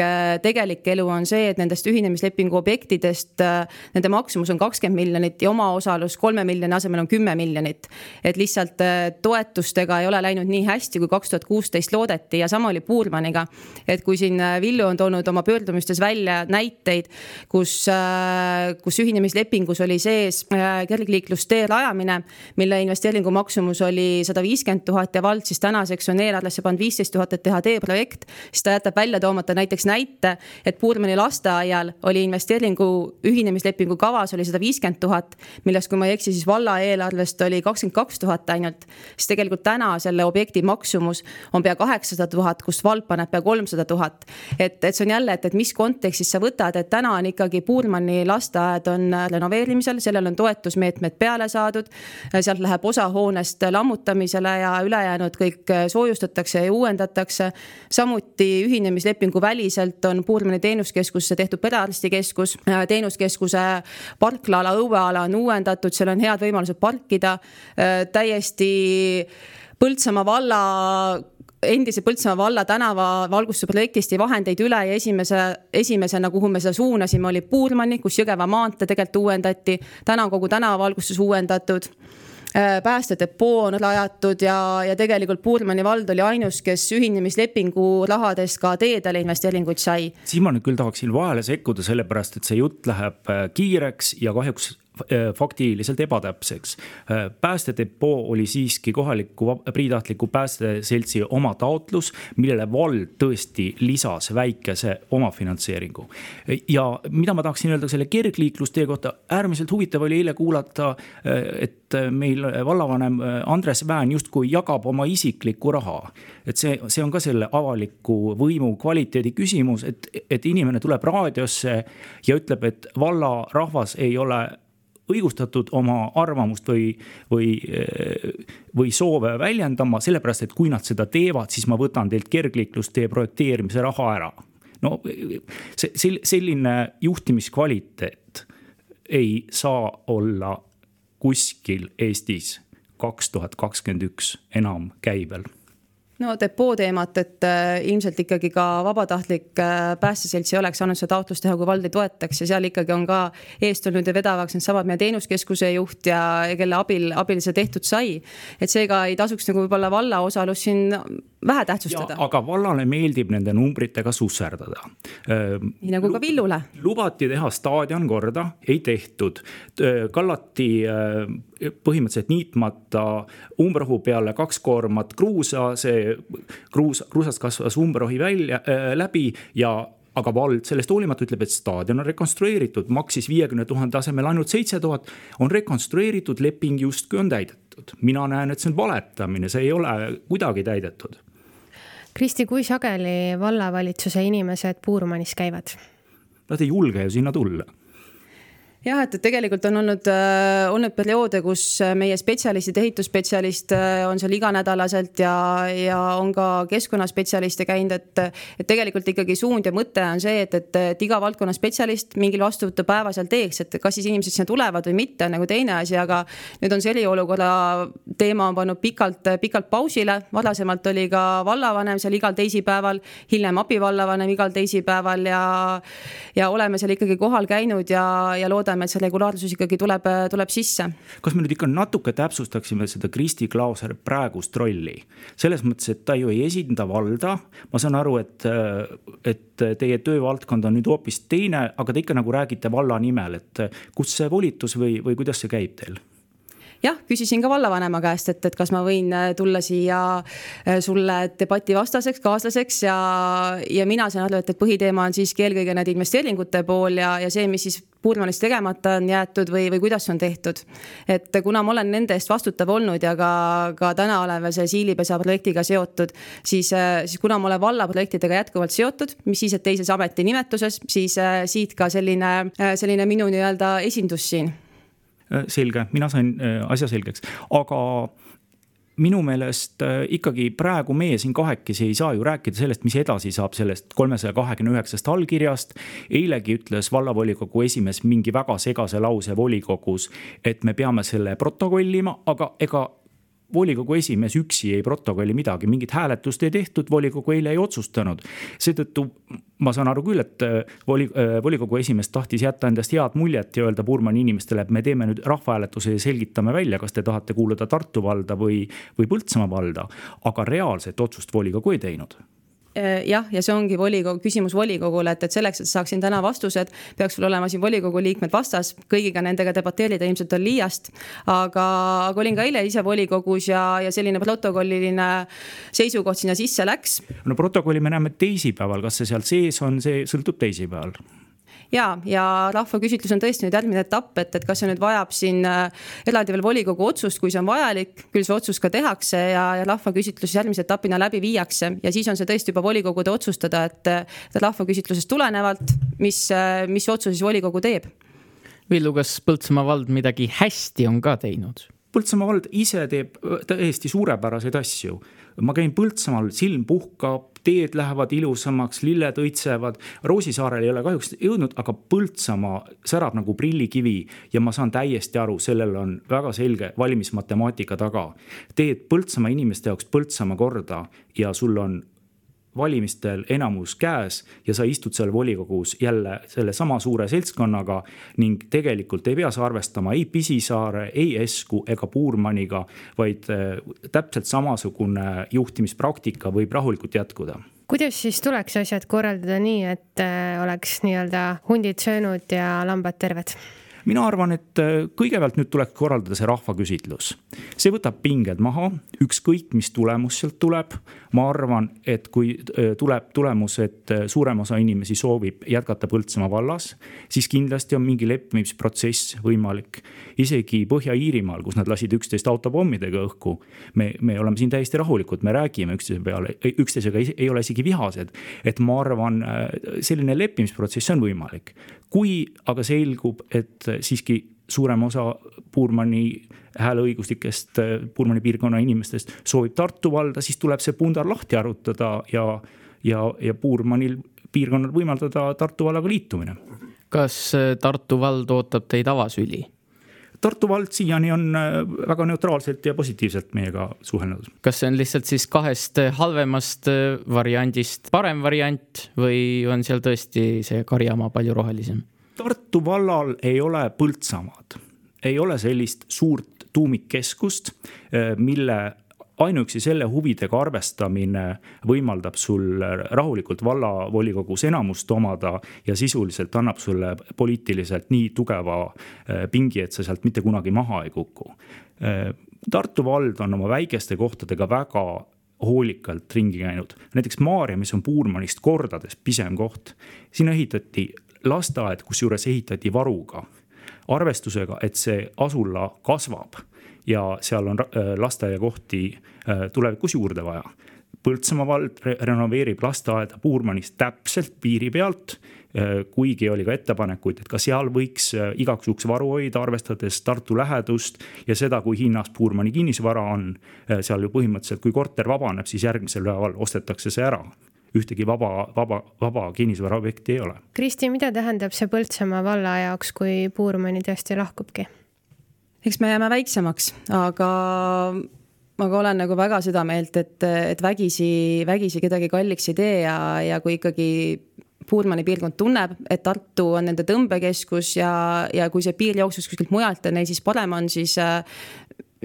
tegelik elu on see, et nendest ühinemislepingu objektidest nende maksumus on kaks kakskümmend miljonit ja omaosalus kolme miljoni asemel on kümme miljonit. et lihtsalt äh, toetustega ei ole läinud nii hästi, kui kaks tuhat kuusteist loodeti ja sama oli Puurmaniga. et kui siin äh, Villu on toonud oma pöördumistes välja näiteid, kus, äh, kus ühinemislepingus oli sees kergliiklustee rajamine, mille investeeringu maksumus oli sada viiskümmend tuhat ja vald siis tänaseks on eelarvesse pannud viisteist tuhat, et teha teeprojekt, siis ta jätab välja toomata näiteks näite, et Puurmani lasteaial oli investeeringu ühinemislepingu kavas oli sada viiskümmend tuhat, millest, kui ma ei eksi, siis valla eelarvest oli kakskümmend kaks tuhat ainult. siis tegelikult täna selle objekti maksumus on pea kaheksasada tuhat, kust vald paneb pea kolmsada tuhat. et, et see on jälle, et, et mis kontekstis sa võtad, et täna on ikkagi Puurmani lasteaed on renoveerimisel, sellel on toetusmeetmed peale saadud. sealt läheb osa hoonest lammutamisele ja ülejäänud kõik soojustatakse ja uuendatakse. samuti ühinemislepingu väliselt on Puurmani teenuskeskusse tehtud perearstikeskus, teenuskeskuse parkla parklaala, õueala on uuendatud, seal on head võimalused parkida. Äh, täiesti Põltsamaa valla endise Põltsamaa valla tänava valgustuse projektist jäi vahendeid üle ja esimese, esimesena, kuhu me seda suunasime, oli Puurmani, kus Jõgeva maantee tegelikult uuendati. täna on kogu tänavavalgustus uuendatud päästedepoo on rajatud ja, ja tegelikult Puurmani vald oli ainus, kes ühinemislepingu rahadest ka teedele investeeringuid sai. siin ma nüüd küll tahaksin vahele sekkuda, sellepärast et see jutt läheb kiireks ja kahjuks Äh, faktiliselt ebatäpseks. Äh, päästedepoo oli siiski kohaliku priitahtliku päästeseltsi oma taotlus, millele vald tõesti lisas väikese omafinantseeringu. ja mida ma tahaksin öelda selle kergliiklustee kohta, äärmiselt huvitav oli eile kuulata, äh, et meil vallavanem Andres Vään justkui jagab oma isiklikku raha. et see, see on ka selle avaliku võimu kvaliteedi küsimus, et, et inimene tuleb raadiosse ja ütleb, et valla rahvas ei ole õigustatud oma arvamust või, või, või soove väljendama, sellepärast et kui nad seda teevad, siis ma võtan teilt kergliiklustee projekteerimise raha ära. no see, selline juhtimiskvaliteet ei saa olla kuskil Eestis kaks tuhat kakskümmend üks enam käibel no depoo teemat, et äh, ilmselt ikkagi ka vabatahtlik äh, päästeselts ei oleks saanud seda taotlust teha, kui vald ei toetaks ja seal ikkagi on ka eestlane ja vedavaks needsamad meie teenuskeskuse juht ja, kelle abil, abil see tehtud sai. et seega ei tasuks nagu võib-olla valla osalust siin vähe tähtsustada. aga vallale meeldib nende numbritega susserdada. nii nagu ka Villule. lubati teha staadion korda, ei tehtud. kallati põhimõtteliselt niitmata umbrohu peale kaks koormat kruusa, see kruus, kruusast kasvas umbrohi välja äh,, läbi ja aga vald sellest hoolimata ütleb, et staadion on rekonstrueeritud, maksis viiekümne tuhande asemel ainult seitse tuhat. on rekonstrueeritud, leping justkui on täidetud. mina näen, et see on valetamine, see ei ole kuidagi täidetud Kristi, kui sageli vallavalitsuse inimesed Puurmanis käivad? Nad ei julge ju sinna tulla jah, et, et tegelikult on olnud äh,, olnud perioode, kus äh, meie spetsialistid, ehitusspetsialist äh, on seal iganädalaselt ja, ja on ka keskkonnaspetsialiste käinud, et. et tegelikult ikkagi suund ja mõte on see, et, et, et iga valdkonna spetsialist mingil vastuvõtupäeva seal teeks, et kas siis inimesed sinna tulevad või mitte, on nagu teine asi, aga. nüüd on see eriolukorra teema on pannud pikalt, pikalt pausile, varasemalt oli ka vallavanem seal igal teisipäeval, hiljem abivallavanem igal teisipäeval ja. ja oleme seal ikkagi kohal käinud ja, ja loodame loodame, et see regulaarsus ikkagi tuleb, tuleb sisse. kas me nüüd ikka natuke täpsustaksime seda Kristi Klauseri praegust rolli? selles mõttes, et ta ju ei esinda valda, ma saan aru, et, et teie töövaldkond on nüüd hoopis teine, aga te ikka nagu räägite valla nimel, et kust see volitus või, või kuidas see käib teil? Jah, küsisin ka vallavanema käest, et, et kas ma võin äh, tulla siia äh, sulle debati vastaseks, kaaslaseks ja, ja mina saan aru, et, et põhiteema on siiski eelkõige need investeeringute pool ja, ja see, mis siis Puurmanis tegemata on jäetud või, või kuidas on tehtud. et kuna ma olen nende eest vastutav olnud ja ka, ka täna olen veel selle Siilipesa projektiga seotud, siis, äh, siis kuna ma olen vallaprojektidega jätkuvalt seotud, mis siis, et teises ametinimetuses, siis siit ka selline, selline minu nii-öelda esindus siin selge, mina sain äh, asja selgeks, aga minu meelest äh, ikkagi praegu meie siin kahekesi ei saa ju rääkida sellest, mis edasi saab sellest kolmesaja kahekümne üheksast allkirjast. eilegi ütles vallavolikogu esimees mingi väga segase lause volikogus, et me peame selle protokollima, aga ega volikogu esimees üksi ei protokolli midagi, mingit hääletust ei tehtud, volikogu eile ei otsustanud. seetõttu ma saan aru küll, et äh, voli, äh, volikogu esimees tahtis jätta endast head muljet ja öelda Burmani inimestele, et me teeme nüüd rahvahääletuse ja selgitame välja, kas te tahate kuuluda Tartu valda või, või Põltsamaa valda. aga reaalset otsust volikogu ei teinud jah, ja see ongi volikogu, küsimus volikogule, et, et selleks, et saaksin täna vastused, peaks sul olema siin volikogu liikmed vastas, kõigiga nendega debateerida ilmselt on liiast. aga, aga olin ka eile ise volikogus ja, ja selline protokolliline seisukoht sinna sisse läks. no protokolli me näeme teisipäeval, kas see seal sees on, see sõltub teisipäeval ja, ja rahvaküsitlus on tõesti nüüd järgmine etapp, et, et kas see nüüd vajab siin äh, eraldi veel volikogu otsust, kui see on vajalik, küll see otsus ka tehakse ja, ja rahvaküsitlus järgmise etapina läbi viiakse ja siis on see tõesti juba volikogude otsustada, et, et rahvaküsitlusest tulenevalt, mis, mis otsuse siis volikogu teeb. Villu, kas Põltsamaa vald midagi hästi on ka teinud? Põltsamaa vald ise teeb täiesti suurepäraseid asju ma käin Põltsamaal, silm puhkab, teed lähevad ilusamaks, lilled õitsevad. Roosisaarel ei ole kahjuks jõudnud, aga Põltsamaa särab nagu prillikivi ja ma saan täiesti aru, sellel on väga selge valimismatemaatika taga. teed Põltsamaa inimeste jaoks Põltsamaa korda ja sul on valimistel enamus käes ja sa istud seal volikogus jälle sellesama suure seltskonnaga ning tegelikult ei pea sa arvestama ei Pisisaare, ei Esku ega Puurmaniga, vaid äh, täpselt samasugune juhtimispraktika võib rahulikult jätkuda kuidas siis tuleks asjad korraldada nii, et äh, oleks nii-öelda hundid söönud ja lambad terved? mina arvan, et äh, kõigepealt nüüd tuleks korraldada see rahvaküsitlus. see võtab pinged maha, ükskõik mis tulemus sealt tuleb. Ma arvan, et kui äh, tuleb tulemus, et äh, suurem osa inimesi soovib jätkata Põltsamaa vallas, siis kindlasti on mingi leppimisprotsess võimalik. isegi Põhja-Iirimaal, kus nad lasid üksteist autopommidega õhku. me, me oleme siin täiesti rahulikud, me räägime üksteise peale, üksteisega ei, ei ole isegi vihased. et ma arvan, selline leppimisprotsess on võimalik kui aga selgub, et siiski suurem osa Puurmani hääleõiguslikest, Puurmani piirkonna inimestest soovib Tartu valda, siis tuleb see pundar lahti arutada ja, ja, ja Puurmanil piirkonnal võimaldada Tartu vallaga liitumine. kas Tartu vald ootab teid avasüli? Tartu vald siiani on väga neutraalselt ja positiivselt meiega suhelnud. kas see on lihtsalt siis kahest halvemast variandist parem variant või on seal tõesti see karjamaa palju rohelisem? Tartu vallal ei ole Põltsamaad, ei ole sellist suurt tuumikkeskust, eh, mille ainuüksi selle huvidega arvestamine võimaldab sul rahulikult vallavolikogus enamust omada ja sisuliselt annab sulle poliitiliselt nii tugeva eh, pingi, et sa sealt mitte kunagi maha ei kuku. Eh, Tartu vald on oma väikeste kohtadega väga hoolikalt ringi käinud, näiteks Maarja, mis on Puurmanist kordades pisem koht, sinna ehitati lasteaed, kusjuures ehitati varuga, arvestusega, et see asula kasvab ja seal on äh, lasteaiakohti äh, tulevikus juurde vaja. Põltsamaa vald renoveerib lasteaeda Puurmanis täpselt piiri pealt äh, kuigi oli ka ettepanekuid, et ka seal võiks igaks juhuks varu hoida, arvestades Tartu lähedust ja seda, kui hinnas Puurmani kinnisvara on. seal ju põhimõtteliselt, kui korter vabaneb, siis järgmisel päeval ostetakse see ära ühtegi vaba, vaba, vaba kinnisvaraobjekti ei ole. Kristi, mida tähendab see Põltsamaa valla jaoks, kui Puurmani tõesti lahkubki? eks me jääme väiksemaks, aga aga olen nagu väga seda meelt, et, et vägisi, vägisi kedagi kalliks ei tee ja, ja kui ikkagi Puurmani piirkond tunneb, et Tartu on nende tõmbekeskus ja, ja kui see piir jooksuks kuskilt mujalt ja neil siis parem on, siis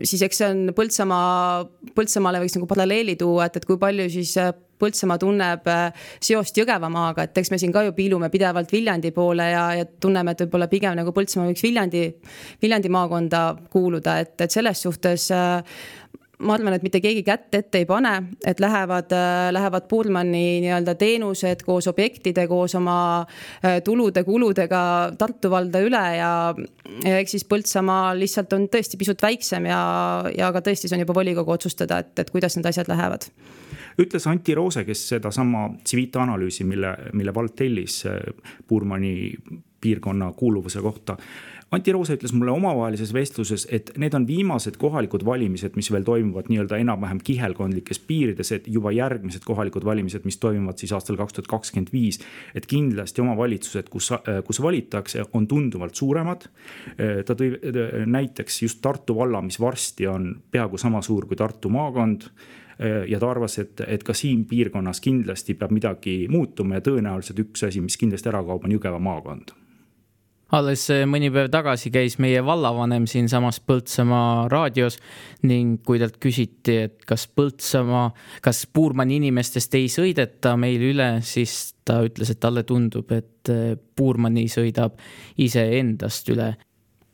siis eks see on Põltsamaa, Põltsamaale võiks nagu paralleeli tuua, et, et kui palju siis Põltsamaa tunneb äh, seost Jõgevamaaga, et eks me siin ka ju piilume pidevalt Viljandi poole ja, ja tunneme, et võib-olla pigem nagu Põltsamaa võiks Viljandi, Viljandi maakonda kuuluda, et, et selles suhtes äh, ma arvan, et mitte keegi kätt ette ei pane, et lähevad, äh, lähevad Pullmani nii-öelda teenused koos objektide, koos oma tulude-kuludega Tartu valda üle ja, ja eks siis Põltsamaa lihtsalt on tõesti pisut väiksem ja, ja ka tõesti, see on juba volikogu otsustada, et, et kuidas need asjad lähevad ütles Anti Roose, kes sedasama tsiviitanalüüsi, mille, mille vald tellis äh, Puurmani piirkonna kuuluvuse kohta Anti Roose ütles mulle omavahelises vestluses, et need on viimased kohalikud valimised, mis veel toimuvad nii-öelda enam-vähem kihelkondlikes piirides, et juba järgmised kohalikud valimised, mis toimuvad siis aastal kaks tuhat kakskümmend viis. et kindlasti omavalitsused, kus, kus valitakse, on tunduvalt suuremad. ta tõi näiteks just Tartu valla, mis varsti on peaaegu sama suur kui Tartu maakond ja ta arvas, et, et ka siin piirkonnas kindlasti peab midagi muutuma ja tõenäoliselt üks asi, mis kindlasti ära kaob, on Jõgeva maakond. Alles eh, mõni päev tagasi käis meie vallavanem siinsamas Põltsamaa raadios ning kui talt küsiti, et kas Põltsamaa, kas Puurmani inimestest ei sõideta meil üle, siis ta ütles, et talle tundub, et eh, Puurmani sõidab iseendast üle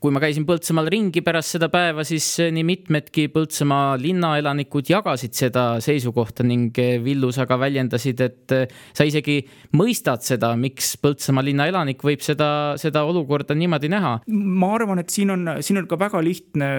kui ma käisin Põltsamaal ringi pärast seda päeva, siis eh, nii mitmedki Põltsamaa linnaelanikud jagasid seda seisukohta ning eh, Villu, sa ka väljendasid, et eh, sa isegi mõistad seda, miks Põltsamaa linnaelanik võib seda, seda olukorda niimoodi näha. ma arvan, et siin on, siin on ka väga lihtne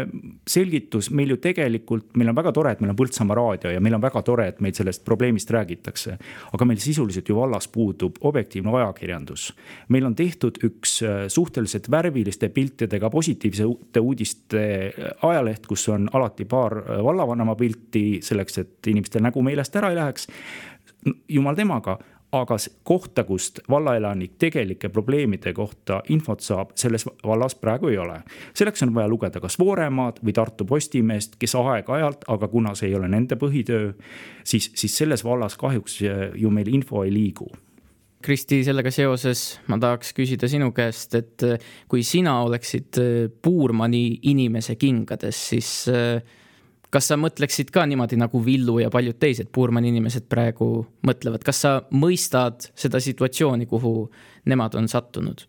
selgitus, meil ju tegelikult, meil on väga tore, et meil on Põltsamaa raadio ja meil on väga tore, et meil sellest probleemist räägitakse. aga meil sisuliselt ju vallas puudub objektiivne ajakirjandus. meil on tehtud üks suhteliselt värviliste piltidega positiivsete uudiste ajaleht, kus on alati paar vallavanema pilti selleks, et inimestel nägu meelest ära ei läheks. jumal temaga, aga kohta, kust vallaelanik tegelike probleemide kohta infot saab, selles vallas praegu ei ole. selleks on vaja lugeda kas Vooremaad või Tartu Postimeest, kes aeg-ajalt, aga kuna see ei ole nende põhitöö, siis, siis selles vallas kahjuks ju meil info ei liigu Kristi, sellega seoses ma tahaks küsida sinu käest, et kui sina oleksid Puurmani inimese kingades, siis kas sa mõtleksid ka niimoodi nagu Villu ja paljud teised Puurmani inimesed praegu mõtlevad, kas sa mõistad seda situatsiooni, kuhu nemad on sattunud?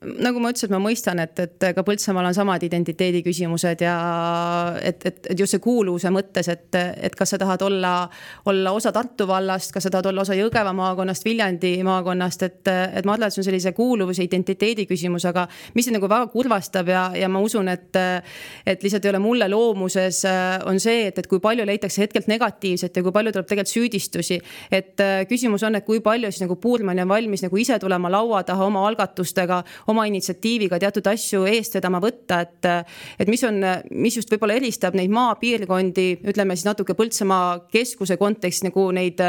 Nagu ma ütlesin, ma mõistan, et, et ka Põltsamaal on samad identiteedi küsimused ja et, et, et just see kuuluvuse mõttes, et, et kas sa tahad olla, olla osa Tartu vallast, kas sa tahad olla osa Jõgeva maakonnast, Viljandi maakonnast, et, et ma arvan, et see on sellise kuuluvuse identiteedi küsimus, aga mis nagu väga kurvastab ja, ja ma usun, et, et lihtsalt ei ole mulle loomuses, on see, et, et kui palju leitakse hetkelt negatiivset ja kui palju tuleb tegelikult süüdistusi. et küsimus on, et kui palju siis nagu Puurmann on valmis nagu ise tulema laua taha oma algatustega oma initsiatiiviga teatud asju eest vedama võtta, et, et mis on, mis just võib-olla eristab neid maapiirkondi, ütleme siis natuke Põltsamaa keskuse kontekstis nagu neid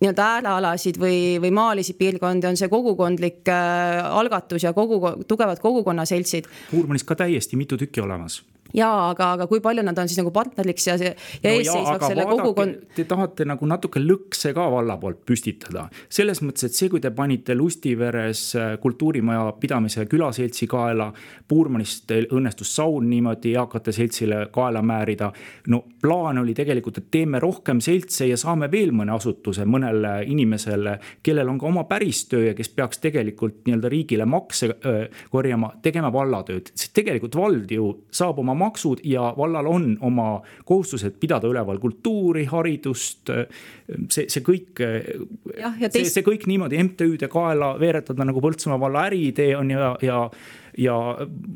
nii-öelda äärealasid või, või maalisi piirkondi, on see kogukondlik äh, algatus ja kogu, tugevad kogukonnaseltsid. Puurmanis ka täiesti mitu tükki olemas jaa, aga, aga kui palju nad on siis nagu partneriks ja ja no eesseisvaks selle kogukond. Te tahate nagu natuke lõkse ka valla poolt püstitada. selles mõttes, et see, kui te panite Lustiveres äh, kultuurimaja pidamise külaseltsi kaela, Puurmanist õnnestus saun niimoodi eakate seltsile kaela määrida. no plaan oli tegelikult, et teeme rohkem seltse ja saame veel mõne asutuse mõnele inimesele, kellel on ka oma päristöö ja kes peaks tegelikult nii-öelda riigile makse öö, korjama, tegema vallatööd, sest tegelikult vald ju saab oma maksud ja vallal on oma kohustused pidada üleval kultuuri, haridust. see, see kõik, see, see kõik niimoodi MTÜ-de kaela veeretada nagu Põltsamaa valla äriidee on ja, ja ja,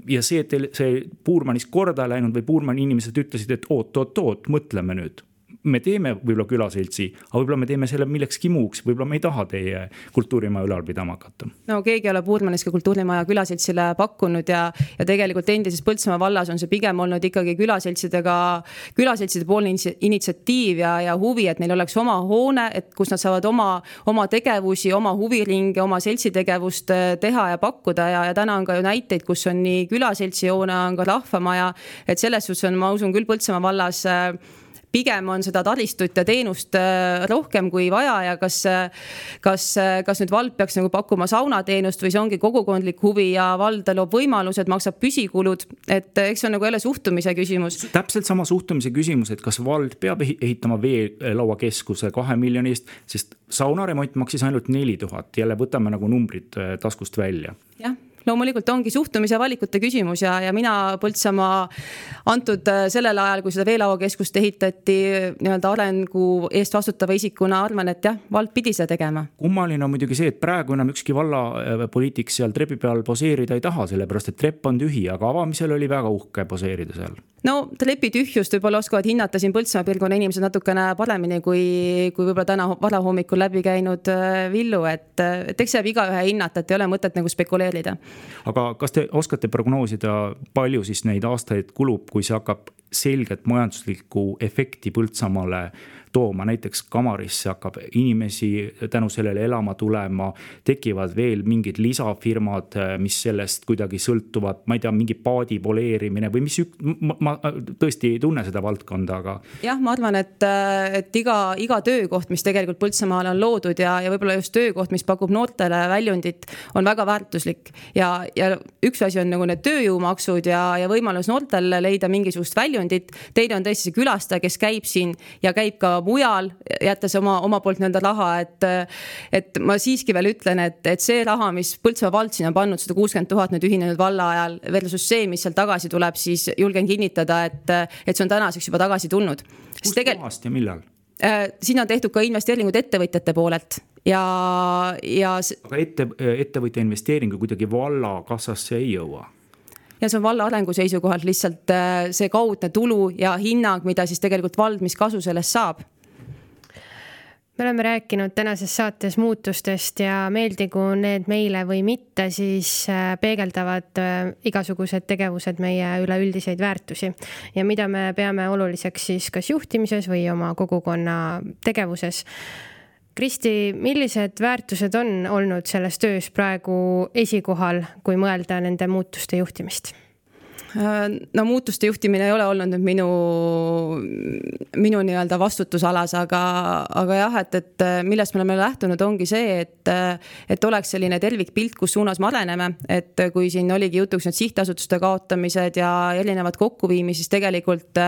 ja see, et see Puurmanis korda läinud või Puurmani inimesed ütlesid, et oot-oot-oot, mõtleme nüüd me teeme võib-olla külaseltsi, aga võib-olla me teeme selle millekski muuks, võib-olla me ei taha teie kultuurimaja ülal pidama hakata. no keegi ei ole Puurmanis ka kultuurimaja külaseltsile pakkunud ja, ja tegelikult endises Põltsamaa vallas on see pigem olnud ikkagi külaseltsidega, külaseltside poolne initsiatiiv ja, ja huvi, et neil oleks oma hoone, et kus nad saavad oma, oma tegevusi, oma huviringe, oma seltsitegevust äh, teha ja pakkuda ja, ja täna on ka ju näiteid, kus on nii külaseltsi hoone, on ka rahvamaja. et selles suhtes on, ma usun küll Põltsamaa vallas äh, pigem on seda taristut ja teenust äh, rohkem kui vaja ja kas, äh, kas, äh, kas nüüd vald peaks nagu pakkuma saunateenust või see ongi kogukondlik huvi ja vald loob võimalused, maksab püsikulud, et eks see on nagu jälle suhtumise küsimus. täpselt sama suhtumise küsimus, et kas vald peab ehitama veelauakeskuse kahe miljoni eest, sest saunaremont maksis ainult neli tuhat, jälle võtame nagu numbrid taskust välja. jah loomulikult ongi suhtumise ja valikute küsimus ja, ja mina Põltsamaa antud äh, sellel ajal, kui seda veelauakeskust ehitati nii-öelda arengu eest vastutava isikuna arvan, et jah, vald pidi seda tegema. kummaline on muidugi see, et praegu enam ükski vallapoliitik seal trepi peal poseerida ei taha, sellepärast et trepp on tühi, aga avamisel oli väga uhke poseerida seal no trepi tühjust võib-olla oskavad hinnata siin Põltsamaa piirkonna inimesed natukene paremini kui, kui võib-olla täna varahommikul läbi käinud äh, Villu, et, et eks jääb igaühe hinnata, et ei ole mõtet nagu spekuleerida. aga kas te oskate prognoosida, palju siis neid aastaid kulub, kui see hakkab selget majanduslikku efekti Põltsamaale tooma, näiteks Kamarisse hakkab inimesi tänu sellele elama tulema. tekivad veel mingid lisafirmad, mis sellest kuidagi sõltuvad, ma ei tea, mingi paadi poleerimine või mis, ma, ma tõesti ei tunne seda valdkonda, aga. jah, ma arvan, et, et iga, iga töökoht, mis tegelikult Põltsamaale on loodud ja, ja võib-olla just töökoht, mis pakub noortele väljundit, on väga väärtuslik. ja, ja üks asi on nagu need tööjõumaksud ja, ja võimalus noortel leida mingisugust väljundit. teine on tõesti see külastaja, kes käib siin ja käib ka mujal, jättes oma, oma poolt nii-öelda raha, et. et ma siiski veel ütlen, et, et see raha, mis Põltsamaa vald siin on pannud, sada kuuskümmend tuhat nüüd ühinenud valla ajal versus see, mis sealt tagasi tuleb, siis julgen kinnitada, et, et see on tänaseks juba tagasi tulnud. kust tegel... kohast ja millal? Äh, siin on tehtud ka investeeringud ettevõtjate poolelt ja, ja. aga ette, ettevõtja investeering ju kuidagi valla kassasse ei jõua ja see on valla arengu seisukohalt lihtsalt äh, see kaudne tulu ja hinnang, mida siis tegelikult vald, mis kasu sellest saab. Me oleme rääkinud tänases saates muutustest ja meeldigu need meile või mitte, siis äh, peegeldavad äh, igasugused tegevused meie üleüldiseid väärtusi. Ja mida me peame oluliseks siis kas juhtimises või oma kogukonna tegevuses Kristi, millised väärtused on olnud selles töös praegu esikohal, kui mõelda nende muutuste juhtimist? Äh, no muutuste juhtimine ei ole olnud nüüd minu, minu nii-öelda vastutusalas, aga, aga jah, et, et millest me oleme lähtunud, ongi see, et, et oleks selline tervikpilt, kus suunas me areneme. et kui siin oligi jutuks need sihtasutuste kaotamised ja erinevad kokkuviimised, siis tegelikult,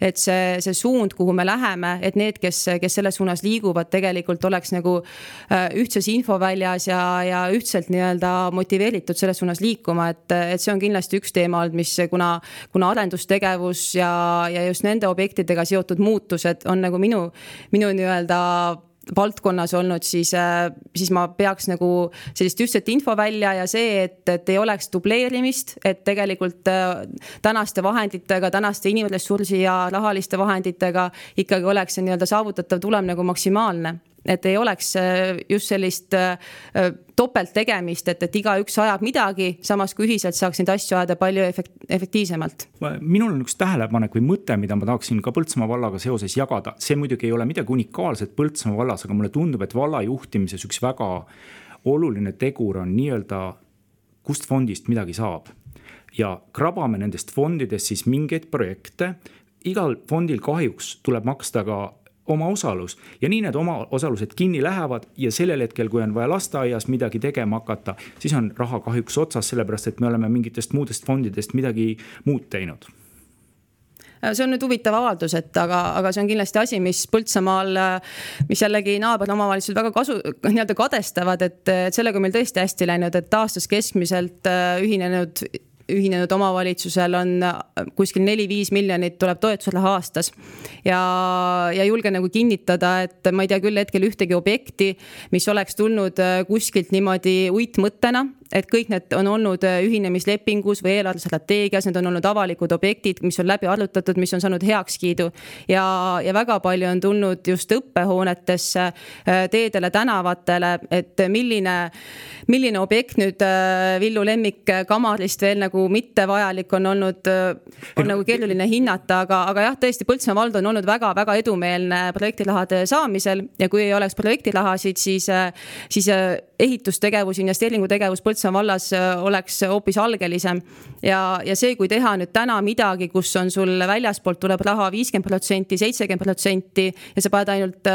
et see, see suund, kuhu me läheme, et need, kes, kes selles suunas liiguvad, tegelikult oleks nagu äh, ühtses infoväljas ja, ja ühtselt nii-öelda motiveeritud selles suunas liikuma, et, et see on kindlasti üks teema olnud, mis kuna, kuna arendustegevus ja, ja just nende objektidega seotud muutused on nagu minu, minu nii-öelda valdkonnas olnud, siis, siis ma peaks nagu sellist ühtset infovälja ja see, et, et ei oleks dubleerimist, et tegelikult äh, tänaste vahenditega, tänaste inimressursi ja rahaliste vahenditega ikkagi oleks see nii-öelda saavutatav tulem nagu maksimaalne et ei oleks äh, just sellist äh, topelttegemist, et, et igaüks ajab midagi, samas kui ühiselt saaks neid asju ajada palju efekt-, efektiivsemalt. minul on üks tähelepanek või mõte, mida ma tahaksin ka Põltsamaa vallaga seoses jagada, see muidugi ei ole midagi unikaalset Põltsamaa vallas, aga mulle tundub, et valla juhtimises üks väga oluline tegur on nii-öelda, kust fondist midagi saab ja krabame nendest fondidest siis mingeid projekte. igal fondil kahjuks tuleb maksta ka omaosalus ja nii need omaosalused kinni lähevad ja sellel hetkel, kui on vaja lasteaias midagi tegema hakata, siis on raha kahjuks otsas, sellepärast et me oleme mingitest muudest fondidest midagi muud teinud. See on nüüd huvitav avaldus, et aga, aga see on kindlasti asi, mis Põltsamaal, mis jällegi naaberomavalitsused väga kasu, nii-öelda kadestavad, et, et sellega on meil tõesti hästi läinud, et aastas keskmiselt äh, ühinenud ühinenud omavalitsusel on äh, kuskil neli-viis miljonit tuleb toetusraha aastas. ja, ja julgen nagu kinnitada, et ma ei tea küll hetkel ühtegi objekti, mis oleks tulnud äh, kuskilt niimoodi uitmõttena, et kõik need on olnud äh, ühinemislepingus või eelarvestrateegias, need on olnud avalikud objektid, mis on läbi arutatud, mis on saanud heakskiidu. ja, ja väga palju on tulnud just õppehoonetesse, teedele, tänavatele, et milline, milline objekt nüüd Villu Lemmik kamarist veel nagu mittevajalik on olnud, on nagu keeruline hinnata, aga, aga jah, tõesti Põltsamaa vald on olnud väga-väga edumeelne projektirahade saamisel ja kui ei oleks projektirahasid, siis, siis ehitustegevus, investeeringutegevus Põltsamaa vallas oleks hoopis algelisem. ja, ja see, kui teha nüüd täna midagi, kus on sul väljaspoolt tuleb raha viiskümmend protsenti, seitsekümmend protsenti ja sa paned ainult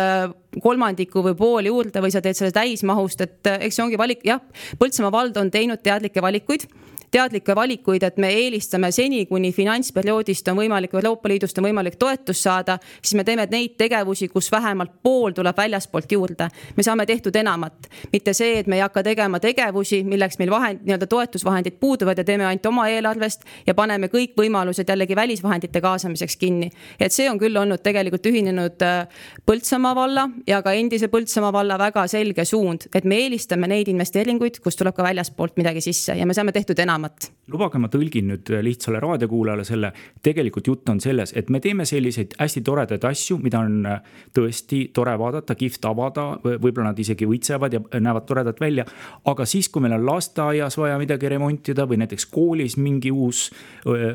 kolmandiku või pool juurde või sa teed selle täismahust, et eks see ongi valik, jah, Põltsamaa vald on teinud teadlikke valikuid teadlikke valikuid, et me eelistame seni, kuni finantsperioodist on võimalik, Euroopa Liidust on võimalik toetust saada, siis me teeme neid tegevusi, kus vähemalt pool tuleb väljaspoolt juurde. me saame tehtud enamat, mitte see, et me ei hakka tegema tegevusi, milleks meil vahend, nii-öelda toetusvahendid puuduvad ja teeme ainult oma eelarvest ja paneme kõik võimalused jällegi välisvahendite kaasamiseks kinni. et see on küll olnud tegelikult ühinenud äh, Põltsamaa valla ja ka endise Põltsamaa valla väga selge suund, et me eelistame neid investeeringuid, kus tuleb ka väljaspoolt midagi sisse ja me saame tehtud enamat. Lubage, ma tõlgin nüüd lihtsale raadiokuulajale selle, tegelikult jutt on selles, et me teeme selliseid hästi toredaid asju, mida on äh, tõesti tore vaadata, kihvt avada, võib-olla nad isegi õitsevad ja näevad toredad välja. aga siis, kui meil on lasteaias vaja midagi remontida või näiteks koolis mingi uus,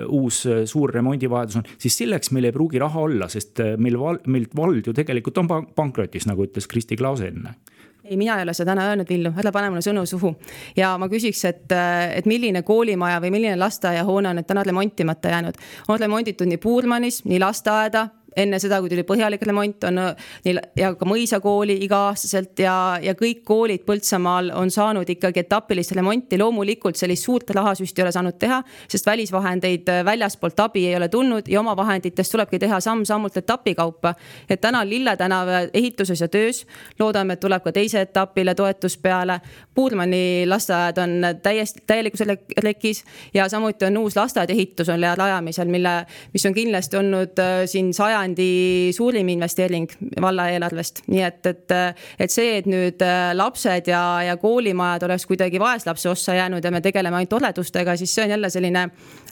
uus suur remondivajadus on, siis selleks meil ei pruugi raha olla, sest äh, meil, meilt vald ju tegelikult on pankrotis, nagu ütles Kristi Klause enne ei, mina ei ole seda täna öelnud, Villu, ära pane mulle sõnu suhu. ja ma küsiks, et, et milline koolimaja või milline lasteaiahoone on nüüd täna remontimata jäänud. on remonditud nii Puurmanis, nii lasteaeda enne seda, kui tuli põhjalik remont, on neil ja ka mõisakooli iga-aastaselt ja, ja kõik koolid Põltsamaal on saanud ikkagi etapilist remonti. loomulikult sellist suurt rahasüsti ei ole saanud teha, sest välisvahendeid äh, väljaspoolt abi ei ole tulnud ja omavahenditest tulebki teha samm-sammult etapi kaupa. et täna on Lille tänava ehituses ja töös. loodame, et tuleb ka teise etapile toetus peale. Puurmani lasteaed on täiesti, täielikus rekis ja samuti on uus lasteaed ehitusel ja rajamisel, mille, mis on kindlasti olnud äh, siin saja sajandi suurim investeering valla eelarvest, nii et, et, et see, et nüüd äh, lapsed ja, ja koolimajad oleks kuidagi vaeslapse ossa jäänud ja me tegeleme ainult oledustega, siis see on jälle selline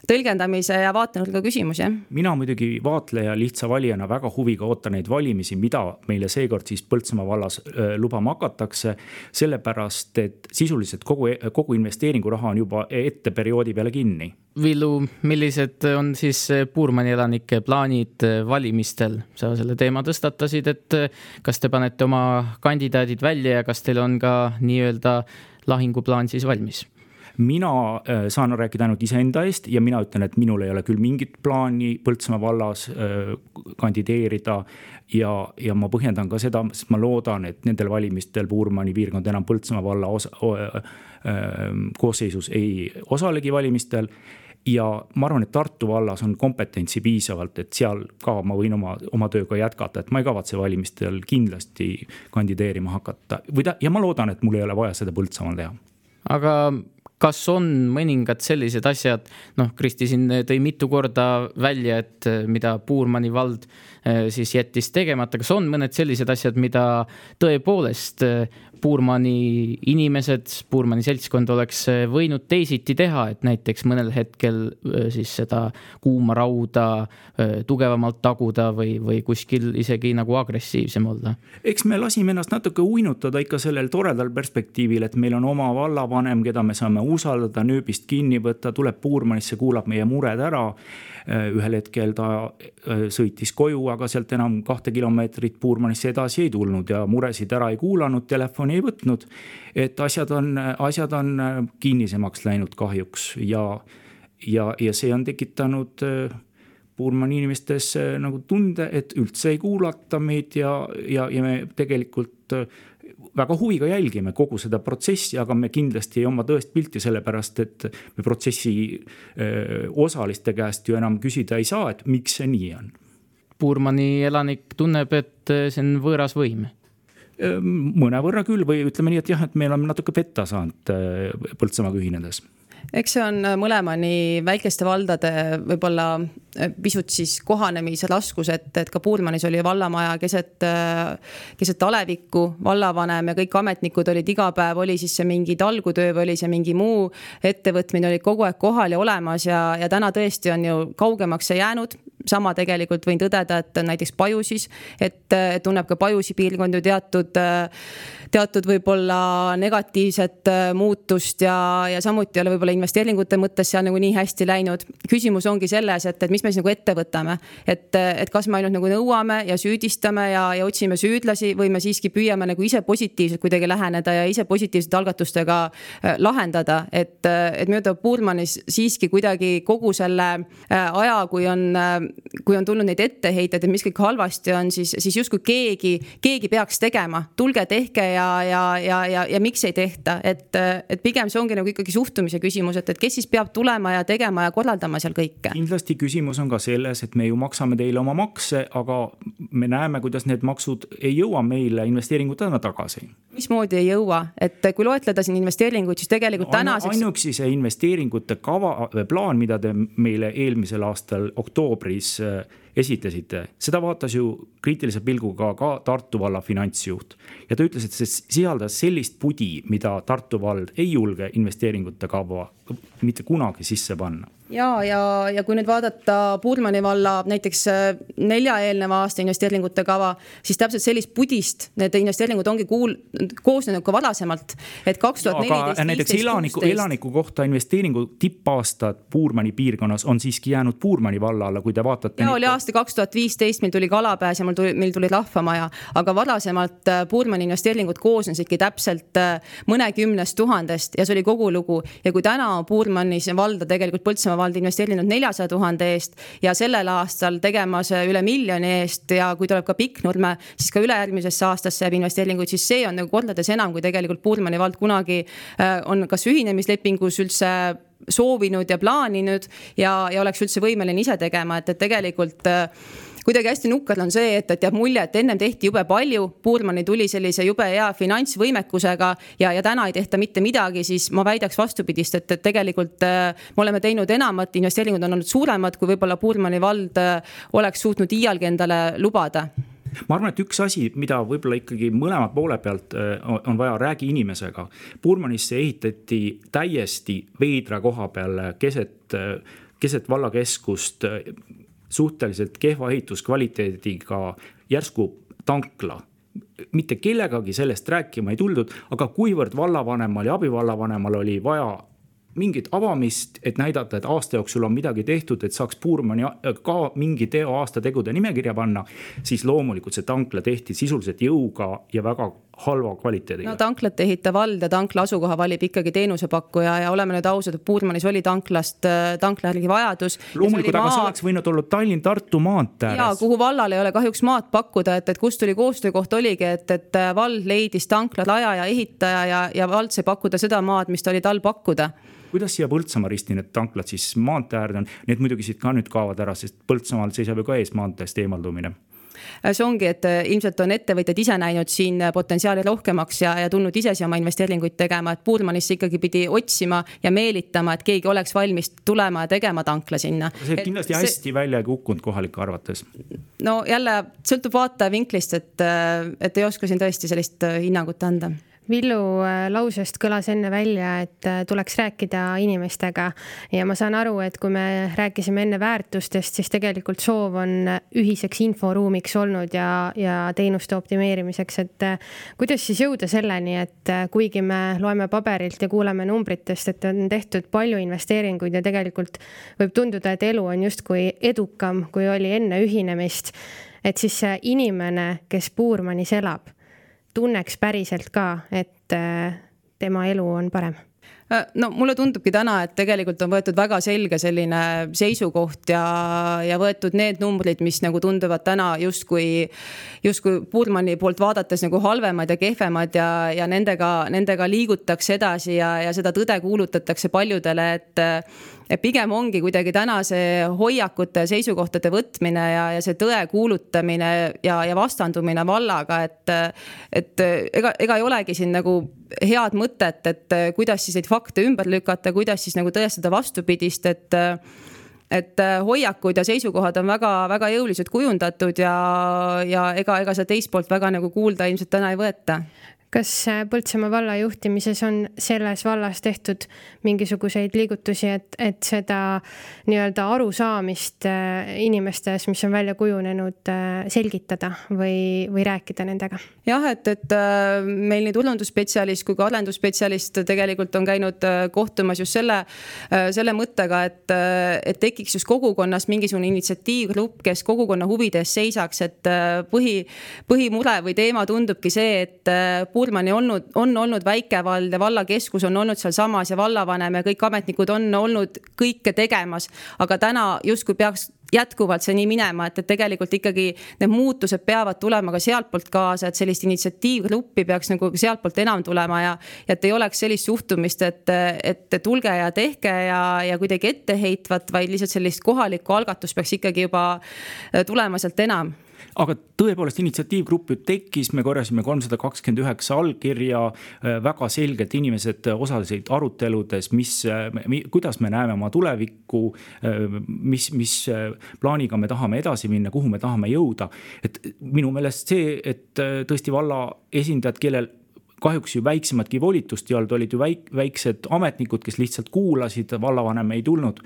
tõlgendamise ja vaatenurga küsimus, jah. mina muidugi vaatleja, lihtsa valijana väga huviga ootan neid valimisi, mida meile seekord siis Põltsamaa vallas lubama hakatakse. sellepärast, et sisuliselt kogu, kogu investeeringuraha on juba ette perioodi peale kinni. Villu, millised on siis Puurmani elanike plaanid valimiste valimistel, sa selle teema tõstatasid, et kas te panete oma kandidaadid välja ja kas teil on ka nii-öelda lahinguplaan siis valmis? Mina äh, saan rääkida ainult iseenda eest ja mina ütlen, et minul ei ole küll mingit plaani Põltsamaa vallas äh, kandideerida. ja, ja ma põhjendan ka seda, sest ma loodan, et nendel valimistel Puurmani piirkond enam Põltsamaa valla osa, koosseisus ei osalegi valimistel ja ma arvan, et Tartu vallas on kompetentsi piisavalt, et seal ka ma võin oma, oma tööga jätkata, et ma ei kavatse valimistel kindlasti kandideerima hakata või ta ja ma loodan, et mul ei ole vaja seda Põltsamaal teha. aga kas on mõningad sellised asjad, noh, Kristi siin tõi mitu korda välja, et mida Puurmani vald eh, siis jättis tegemata, kas on mõned sellised asjad, mida tõepoolest Puurmani inimesed, Puurmani seltskond oleks võinud teisiti teha, et näiteks mõnel hetkel siis seda kuuma rauda tugevamalt taguda või, või kuskil isegi nagu agressiivsem olla? eks me lasime ennast natuke uinutada ikka sellel toredal perspektiivil, et meil on oma vallavanem, keda me saame usaldada, nööbist kinni võtta, tuleb Puurmanisse, kuulab meie mured ära ühel hetkel ta äh, sõitis koju, aga sealt enam kahte kilomeetrit Puurmanisse edasi ei tulnud ja muresid ära ei kuulanud, telefoni ei võtnud. et asjad on, asjad on äh, kinnisemaks läinud kahjuks ja, ja, ja see on tekitanud Puurmani inimestes nagu tunde, et üldse ei kuulata meid ja, ja, ja me tegelikult väga huviga jälgime kogu seda protsessi, aga me kindlasti ei oma tõest pilti, sellepärast et me protsessi osaliste käest ju enam küsida ei saa, et miks see nii on. Puurmani elanik tunneb, et see on võõras võim mõnevõrra küll või ütleme nii, et jah, et me oleme natuke petta saanud Põltsamaaga ühinedes eks see on äh, mõlema nii väikeste valdade võib-olla äh, pisut siis kohanemise raskus, et, et ka Puurmanis oli vallamaja keset, äh, keset alevikku, vallavanem ja kõik ametnikud olid iga päev, oli siis see mingi talgutöö või oli see mingi muu ettevõtmine, olid kogu aeg kohal ja olemas ja, ja täna tõesti on ju kaugemaks see jäänud sama tegelikult võin tõdeda, et näiteks Pajusis, et tunneb ka Pajusi piirkond ju teatud, teatud võib-olla negatiivset muutust ja, ja samuti ei ole võib-olla investeeringute mõttes seal nagu nii hästi läinud. küsimus ongi selles, et, et mis me siis nagu ette võtame, et, et kas me ainult nagu nõuame ja süüdistame ja, ja otsime süüdlasi või me siiski püüame nagu ise positiivselt kuidagi läheneda ja ise positiivsete algatustega äh, lahendada, et, et mööda Puurmanis siiski kuidagi kogu selle äh, aja, kui on, äh, kui on tulnud neid etteheiteid, et mis kõik halvasti on, siis, siis justkui keegi, keegi peaks tegema, tulge tehke ja, ja, ja, ja, ja miks ei tehta, et, et pigem see ongi nagu ikkagi suhtumise küsimus et, et kes siis peab tulema ja tegema ja korraldama seal kõike? kindlasti küsimus on ka selles, et me ju maksame teile oma makse, aga me näeme, kuidas need maksud ei jõua meile investeeringutena tagasi. mismoodi ei jõua, et kui loetleda siin investeeringuid, siis tegelikult tänaseks. ainuüksi see investeeringute kava, plaan, mida te meile eelmisel aastal oktoobris äh, esitasite, seda vaatas ju kriitilise pilguga ka Tartu valla finantsjuht. ja ta ütles, et see sisaldas sellist pudi, mida Tartu vald ei julge investeeringute kava mitte kunagi sisse panna ja, ja, ja kui nüüd vaadata Puurmani valla näiteks äh, nelja eelneva aasta investeeringute kava, siis täpselt sellist pudist need investeeringud ongi kuul-, koosnenud ka varasemalt. et kaks tuhat neliteist. näiteks elaniku, elaniku kohta investeeringu tippaastad Puurmani piirkonnas on siiski jäänud Puurmani valla alla, kui te vaatate. ja oli aasta kaks tuhat viisteist, meil tuli Kalapääs ja meil tuli, meil tuli Rahvamaja, aga varasemalt äh, Puurmani investeeringud koosnesidki täpselt äh, mõnekümnest tuhandest ja see oli kogu lugu. Ja kui täna Puurmanis valda tegelikult Põltsamaa vald investeerinud neljasaja tuhande eest ja sellel aastal tegemas üle miljoni eest ja kui tuleb ka Pikknurme, siis ka ülejärgmisesse aastasse jääb investeeringuid, siis see on nagu kordades enam, kui tegelikult Puurmani vald kunagi äh, on kas ühinemislepingus üldse soovinud ja plaaninud ja, ja oleks üldse võimeline ise tegema, et, et tegelikult äh, kuidagi hästi nukker on see, et, et jääb mulje, et ennem tehti jube palju, Puurmani tuli sellise jube hea finantsvõimekusega ja, ja täna ei tehta mitte midagi, siis ma väidaks vastupidist, et, et tegelikult äh, me oleme teinud enamat, investeeringud on olnud suuremad, kui võib-olla Puurmani vald äh, oleks suutnud iialgi endale lubada ma arvan, et üks asi, mida võib-olla ikkagi mõlema poole pealt äh, on vaja, räägi inimesega. Puurmanisse ehitati täiesti veidra koha peal keset, keset vallakeskust suhteliselt kehva ehituskvaliteediga järsku tankla mitte kellegagi sellest rääkima ei tuldud, aga kuivõrd vallavanemal ja abivallavanemal oli vaja mingit avamist, et näidata, et aasta jooksul on midagi tehtud, et saaks Puurmani ka mingi teo aastategude nimekirja panna, siis loomulikult see tankla tehti sisuliselt jõuga ja väga halva kvaliteediga. no tanklat ehitav vald ja tankla asukoha valib ikkagi teenusepakkuja ja oleme nüüd ausad, et Puurmanis oli tanklast, tankla järgi vajadus. loomulikult, aga maa... see oleks võinud olla Tallinn-Tartu maantee ääres. jaa, kuhu vallal ei ole kahjuks maad pakkuda, et, et kust tuli koostöökoht oligi, et, et vald leidis tankla rajaja, ehitaja ja, ja vald sai pakkuda seda maad, mis ta oli tal pakkuda kuidas siia Põltsamaa risti need tanklad siis maantee äärde on, need muidugi siit ka nüüd kaovad ära, sest Põltsamaal seisab ju ka ees maanteest eemaldumine see ongi, et äh, ilmselt on ettevõtjad ise näinud siin äh, potentsiaali rohkemaks ja, ja tulnud ise siia oma investeeringuid tegema, et Puurmanisse ikkagi pidi otsima ja meelitama, et keegi oleks valmis tulema ja tegema tankla sinna. see on kindlasti see... hästi välja kukkunud kohalike arvates. no jälle sõltub vaatajavinklist, et, äh, et ei oska siin tõesti sellist hinnangut anda Villu äh, lausest kõlas enne välja, et äh, tuleks rääkida inimestega. Ja ma saan aru, et kui me rääkisime enne väärtustest, siis tegelikult soov on ühiseks inforuumiks olnud ja, ja teenuste optimeerimiseks, et äh, kuidas siis jõuda selleni, et kuigi me loeme paberilt ja kuuleme numbritest, et on tehtud palju investeeringuid ja tegelikult võib tunduda, et elu on justkui edukam, kui oli enne ühinemist, et siis see inimene, kes Puurmanis elab tunneks päriselt ka, et äh, tema elu on parem. Äh, no mulle tundubki täna, et tegelikult on võetud väga selge selline seisukoht ja, ja võetud need numbrid, mis nagu tunduvad täna justkui, justkui Puurmani poolt vaadates nagu halvemad ja kehvemad ja, ja nendega, nendega liigutakse edasi ja, ja seda tõde kuulutatakse paljudele, et et pigem ongi kuidagi täna see hoiakute seisukohtade võtmine ja, ja see tõe kuulutamine ja, ja vastandumine vallaga, et, et ega, ega ei olegi siin nagu head mõtet, et kuidas siis neid fakte ümber lükata, kuidas siis nagu tõestada vastupidist, et et hoiakud ja seisukohad on väga-väga jõuliselt kujundatud ja, ja ega, ega seda teist poolt väga nagu kuulda ilmselt täna ei võeta kas äh, Põltsamaa valla juhtimises on selles vallas tehtud mingisuguseid liigutusi, et, et seda nii-öelda arusaamist äh, inimestes, mis on välja kujunenud, äh, selgitada või, või rääkida nendega? jah, et, et meil nii turundusspetsialist kui ka arendusspetsialist tegelikult on käinud kohtumas just selle, selle mõttega, et, et tekiks just kogukonnas mingisugune initsiatiivgrupp, kes kogukonna huvide eest seisaks, et põhi, põhimure või teema tundubki see, et Puurmani olnud, on olnud väikevald ja vallakeskus on olnud sealsamas ja vallavanem ja kõik ametnikud on olnud kõike tegemas. aga täna justkui peaks jätkuvalt see nii minema, et, et tegelikult ikkagi need muutused peavad tulema ka sealtpoolt kaasa, et sellist initsiatiivgruppi peaks nagu sealtpoolt enam tulema ja. ja et ei oleks sellist suhtumist, et, et tulge ja tehke ja, ja kuidagi etteheitvat, vaid lihtsalt sellist kohalikku algatust peaks ikkagi juba tulema sealt enam aga tõepoolest initsiatiivgrupp ju tekkis, me korjasime kolmsada kakskümmend üheksa allkirja, äh, väga selgelt inimesed osalesid aruteludes, mis, äh, kuidas me näeme oma tulevikku, äh, mis, mis plaaniga me tahame edasi minna, kuhu me tahame jõuda. et minu meelest see, et tõesti valla esindajad, kellel kahjuks ju väiksematki volitust ei olnud, olid ju väik-, väiksed ametnikud, kes lihtsalt kuulasid, vallavanem ei tulnud.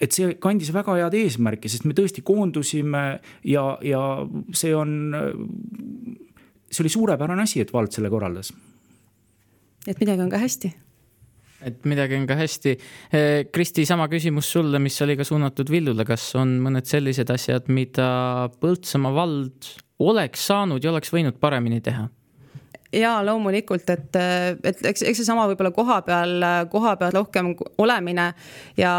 et see kandis väga head eesmärki, sest me tõesti koondusime ja, ja see on, see oli suurepärane asi, et vald selle korraldas. et midagi on ka hästi et midagi on ka hästi. Kristi, sama küsimus sulle, mis oli ka suunatud Villule, kas on mõned sellised asjad, mida Põltsamaa vald oleks saanud ja oleks võinud paremini teha? Ja loomulikult, et, et eks, eks seesama võib-olla koha peal, koha peal rohkem olemine ja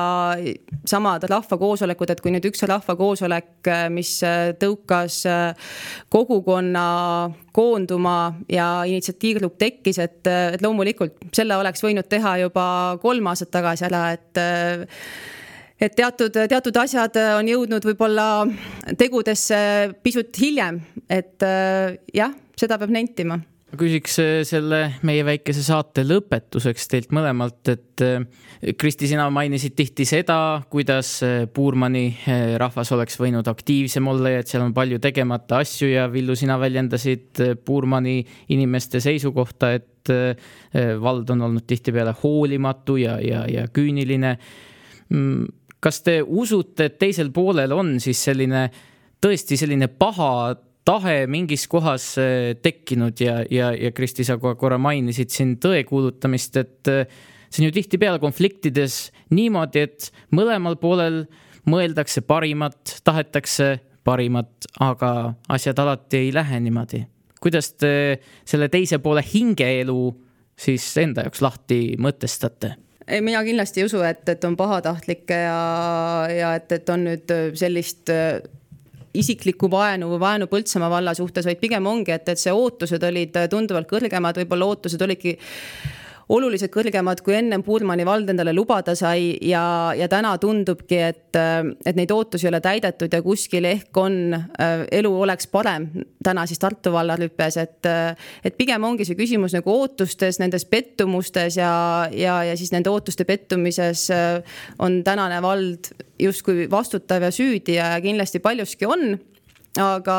samad rahvakoosolekud, et kui nüüd üks rahvakoosolek, mis tõukas kogukonna koonduma ja initsiatiivgrupp tekkis, et, et loomulikult selle oleks võinud teha juba kolm aastat tagasi ära, et et teatud, teatud asjad on jõudnud võib-olla tegudesse pisut hiljem, et jah, seda peab nentima ma küsiks äh, selle meie väikese saate lõpetuseks teilt mõlemalt, et äh, Kristi, sina mainisid tihti seda, kuidas äh, Puurmani rahvas oleks võinud aktiivsem olla ja et seal on palju tegemata asju ja Villu, sina väljendasid Puurmani inimeste seisukohta, et vald on olnud tihtipeale hoolimatu ja, ja, ja küüniline. Mm, kas te usute, et teisel poolel on siis selline tõesti selline paha tahe mingis kohas äh, tekkinud ja, ja, ja Kristi, sa korra mainisid siin tõe kuulutamist, et äh, see on ju tihtipeale konfliktides niimoodi, et mõlemal poolel mõeldakse parimat, tahetakse parimat, aga asjad alati ei lähe niimoodi. kuidas te selle teise poole hingeelu siis enda jaoks lahti mõtestate? ei, mina kindlasti ei usu, et, et on pahatahtlikke ja, ja et, et on nüüd sellist isiklikku vaenu või vaenu Põltsamaa valla suhtes, vaid pigem ongi, et, et see ootused olid tunduvalt kõrgemad, võib-olla ootused olidki oluliselt kõrgemad, kui ennem Puurmani vald endale lubada sai ja, ja täna tundubki, et, et neid ootusi ei ole täidetud ja kuskil ehk on, äh, elu oleks parem täna siis Tartu valla rüpes, et, et pigem ongi see küsimus nagu ootustes, nendes pettumustes ja, ja, ja siis nende ootuste pettumises äh, on tänane vald justkui vastutav ja süüdi ja kindlasti paljuski on aga,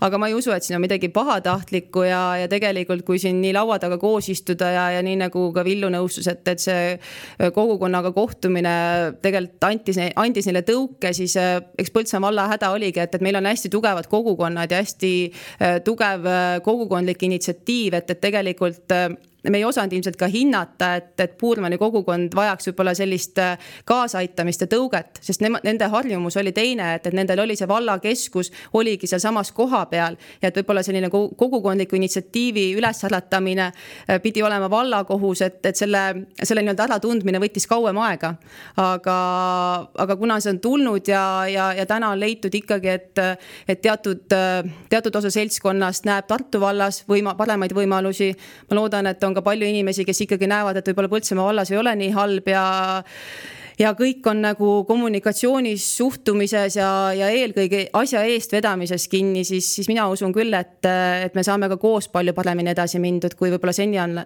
aga ma ei usu, et siin on midagi pahatahtlikku ja, ja tegelikult, kui siin nii laua taga koos istuda ja, ja nii nagu ka Villu nõustus, et, et see kogukonnaga kohtumine tegelikult andis, andis neile tõuke, siis eh, eks Põltsamaa valla häda oligi, et, et meil on hästi tugevad kogukonnad ja hästi eh, tugev kogukondlik initsiatiiv, et, et tegelikult me ei osanud ilmselt ka hinnata, et, et Puurmani kogukond vajaks võib-olla sellist äh, kaasaaitamist ja tõuget, sest nema, nende harjumus oli teine, et, et nendel oli see vallakeskus, oligi sealsamas kohapeal ja et võib-olla selline kogukondliku initsiatiivi ülesäratamine äh, pidi olema vallakohus, et, et selle, selle nii-öelda äratundmine võttis kauem aega. aga, aga kuna see on tulnud ja, ja, ja täna on leitud ikkagi, et, et teatud, teatud osa seltskonnast näeb Tartu vallas võima-, paremaid võimalusi, ma loodan, et on on ka palju inimesi, kes ikkagi näevad, et võib-olla Põltsamaa vallas ei ole nii halb ja ja kõik on nagu kommunikatsioonis, suhtumises ja, ja eelkõige asja eestvedamises kinni, siis, siis mina usun küll, et, et me saame ka koos palju paremini edasi mindud, kui võib-olla seni on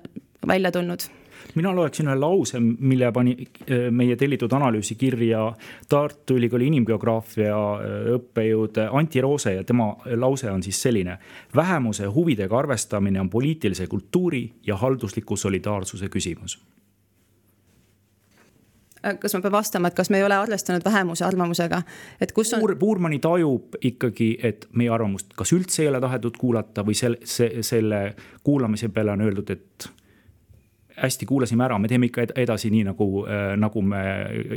välja tulnud mina loeksin ühe lause, mille pani äh, meie tellitud analüüsi kirja Tartu Ülikooli inimgeograafia äh, õppejõud Anti Roose ja tema lause on siis selline. vähemuse huvidega arvestamine on poliitilise kultuuri ja haldusliku solidaarsuse küsimus äh, kas ma pean vastama, et kas me ei ole arvestanud vähemuse arvamusega, et kus on Puur,. Puurmani tajub ikkagi, et meie arvamust kas üldse ei ole tahetud kuulata või selle, selle kuulamise peale on öeldud, et hästi, kuulasime ära, me teeme ikka edasi nii, nagu, äh, nagu me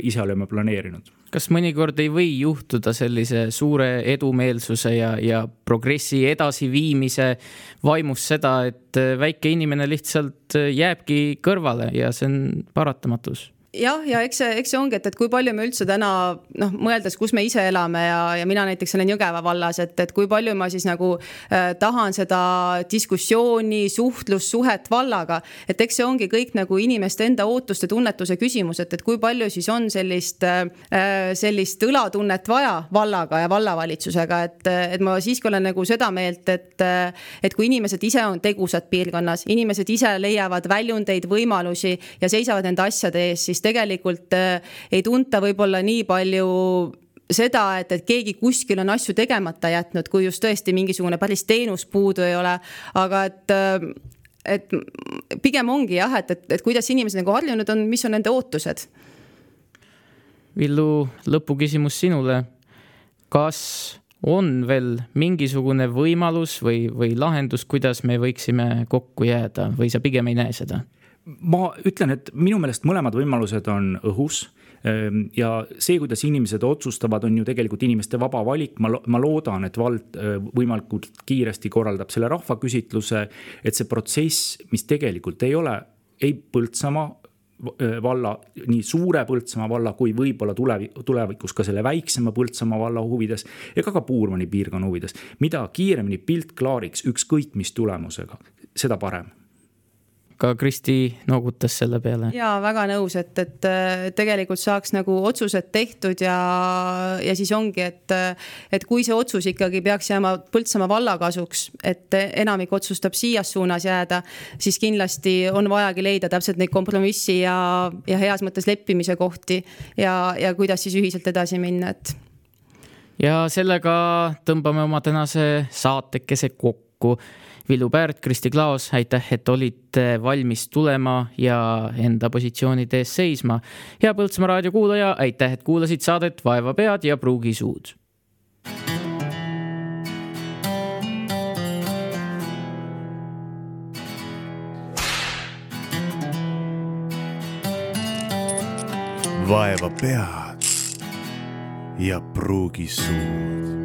ise oleme planeerinud. kas mõnikord ei või juhtuda sellise suure edumeelsuse ja, ja progressi edasiviimise vaimus seda, et väike inimene lihtsalt jääbki kõrvale ja see on paratamatus? Jah, ja eks see, eks see ongi, et, et kui palju me üldse täna noh, mõeldes, kus me ise elame ja, ja mina näiteks olen Jõgeva vallas, et, et kui palju ma siis nagu äh, tahan seda diskussiooni, suhtlussuhet vallaga. et eks see ongi kõik nagu inimeste enda ootuste, tunnetuse küsimus, et, et kui palju siis on sellist äh,, sellist õlatunnet vaja vallaga ja vallavalitsusega, et, et ma siiski olen nagu seda meelt, et, et kui inimesed ise on tegusad piirkonnas, inimesed ise leiavad väljundeid, võimalusi ja seisavad nende asjade eest, siis siis tegelikult äh, ei tunta võib-olla nii palju seda, et, et keegi kuskil on asju tegemata jätnud, kui just tõesti mingisugune päris teenus puudu ei ole, aga et äh, et pigem ongi jah, et, et, et kuidas inimesed nagu harjunud on, mis on nende ootused. Villu, lõpuküsimus sinule. kas on veel mingisugune võimalus või, või lahendus, kuidas me võiksime kokku jääda või sa pigem ei näe seda? Ma ütlen, et minu meelest mõlemad võimalused on õhus ehm, ja see, kuidas inimesed otsustavad, on ju tegelikult inimeste vaba valik, ma, ma loodan, et vald äh, võimalikult kiiresti korraldab selle rahvaküsitluse. et see protsess, mis tegelikult ei ole ei Põltsamaa äh, valla, nii suure Põltsamaa valla kui võib-olla tulevik, tulevikus ka selle väiksema Põltsamaa valla huvides. ega ka Puurmani piirkonna huvides, mida kiiremini pilt klaariks, ükskõik mis tulemusega, seda parem ka Kristi noogutas selle peale. ja väga nõus, et, et tegelikult saaks nagu otsused tehtud ja, ja siis ongi, et, et kui see otsus ikkagi peaks jääma Põltsamaa valla kasuks, et enamik otsustab siias suunas jääda, siis kindlasti on vajagi leida täpselt neid kompromissi ja, ja heas mõttes leppimise kohti ja, ja kuidas siis ühiselt edasi minna, et ja sellega tõmbame oma tänase saatekese kokku Villu Päärt, Kristi Klaos, aitäh, et olite valmis tulema ja enda positsioonide eest seisma. hea Põltsamaa raadio kuulaja, aitäh, et kuulasid saadet Vaeva pead ja pruugi suud vaeva pead ja pruugi suud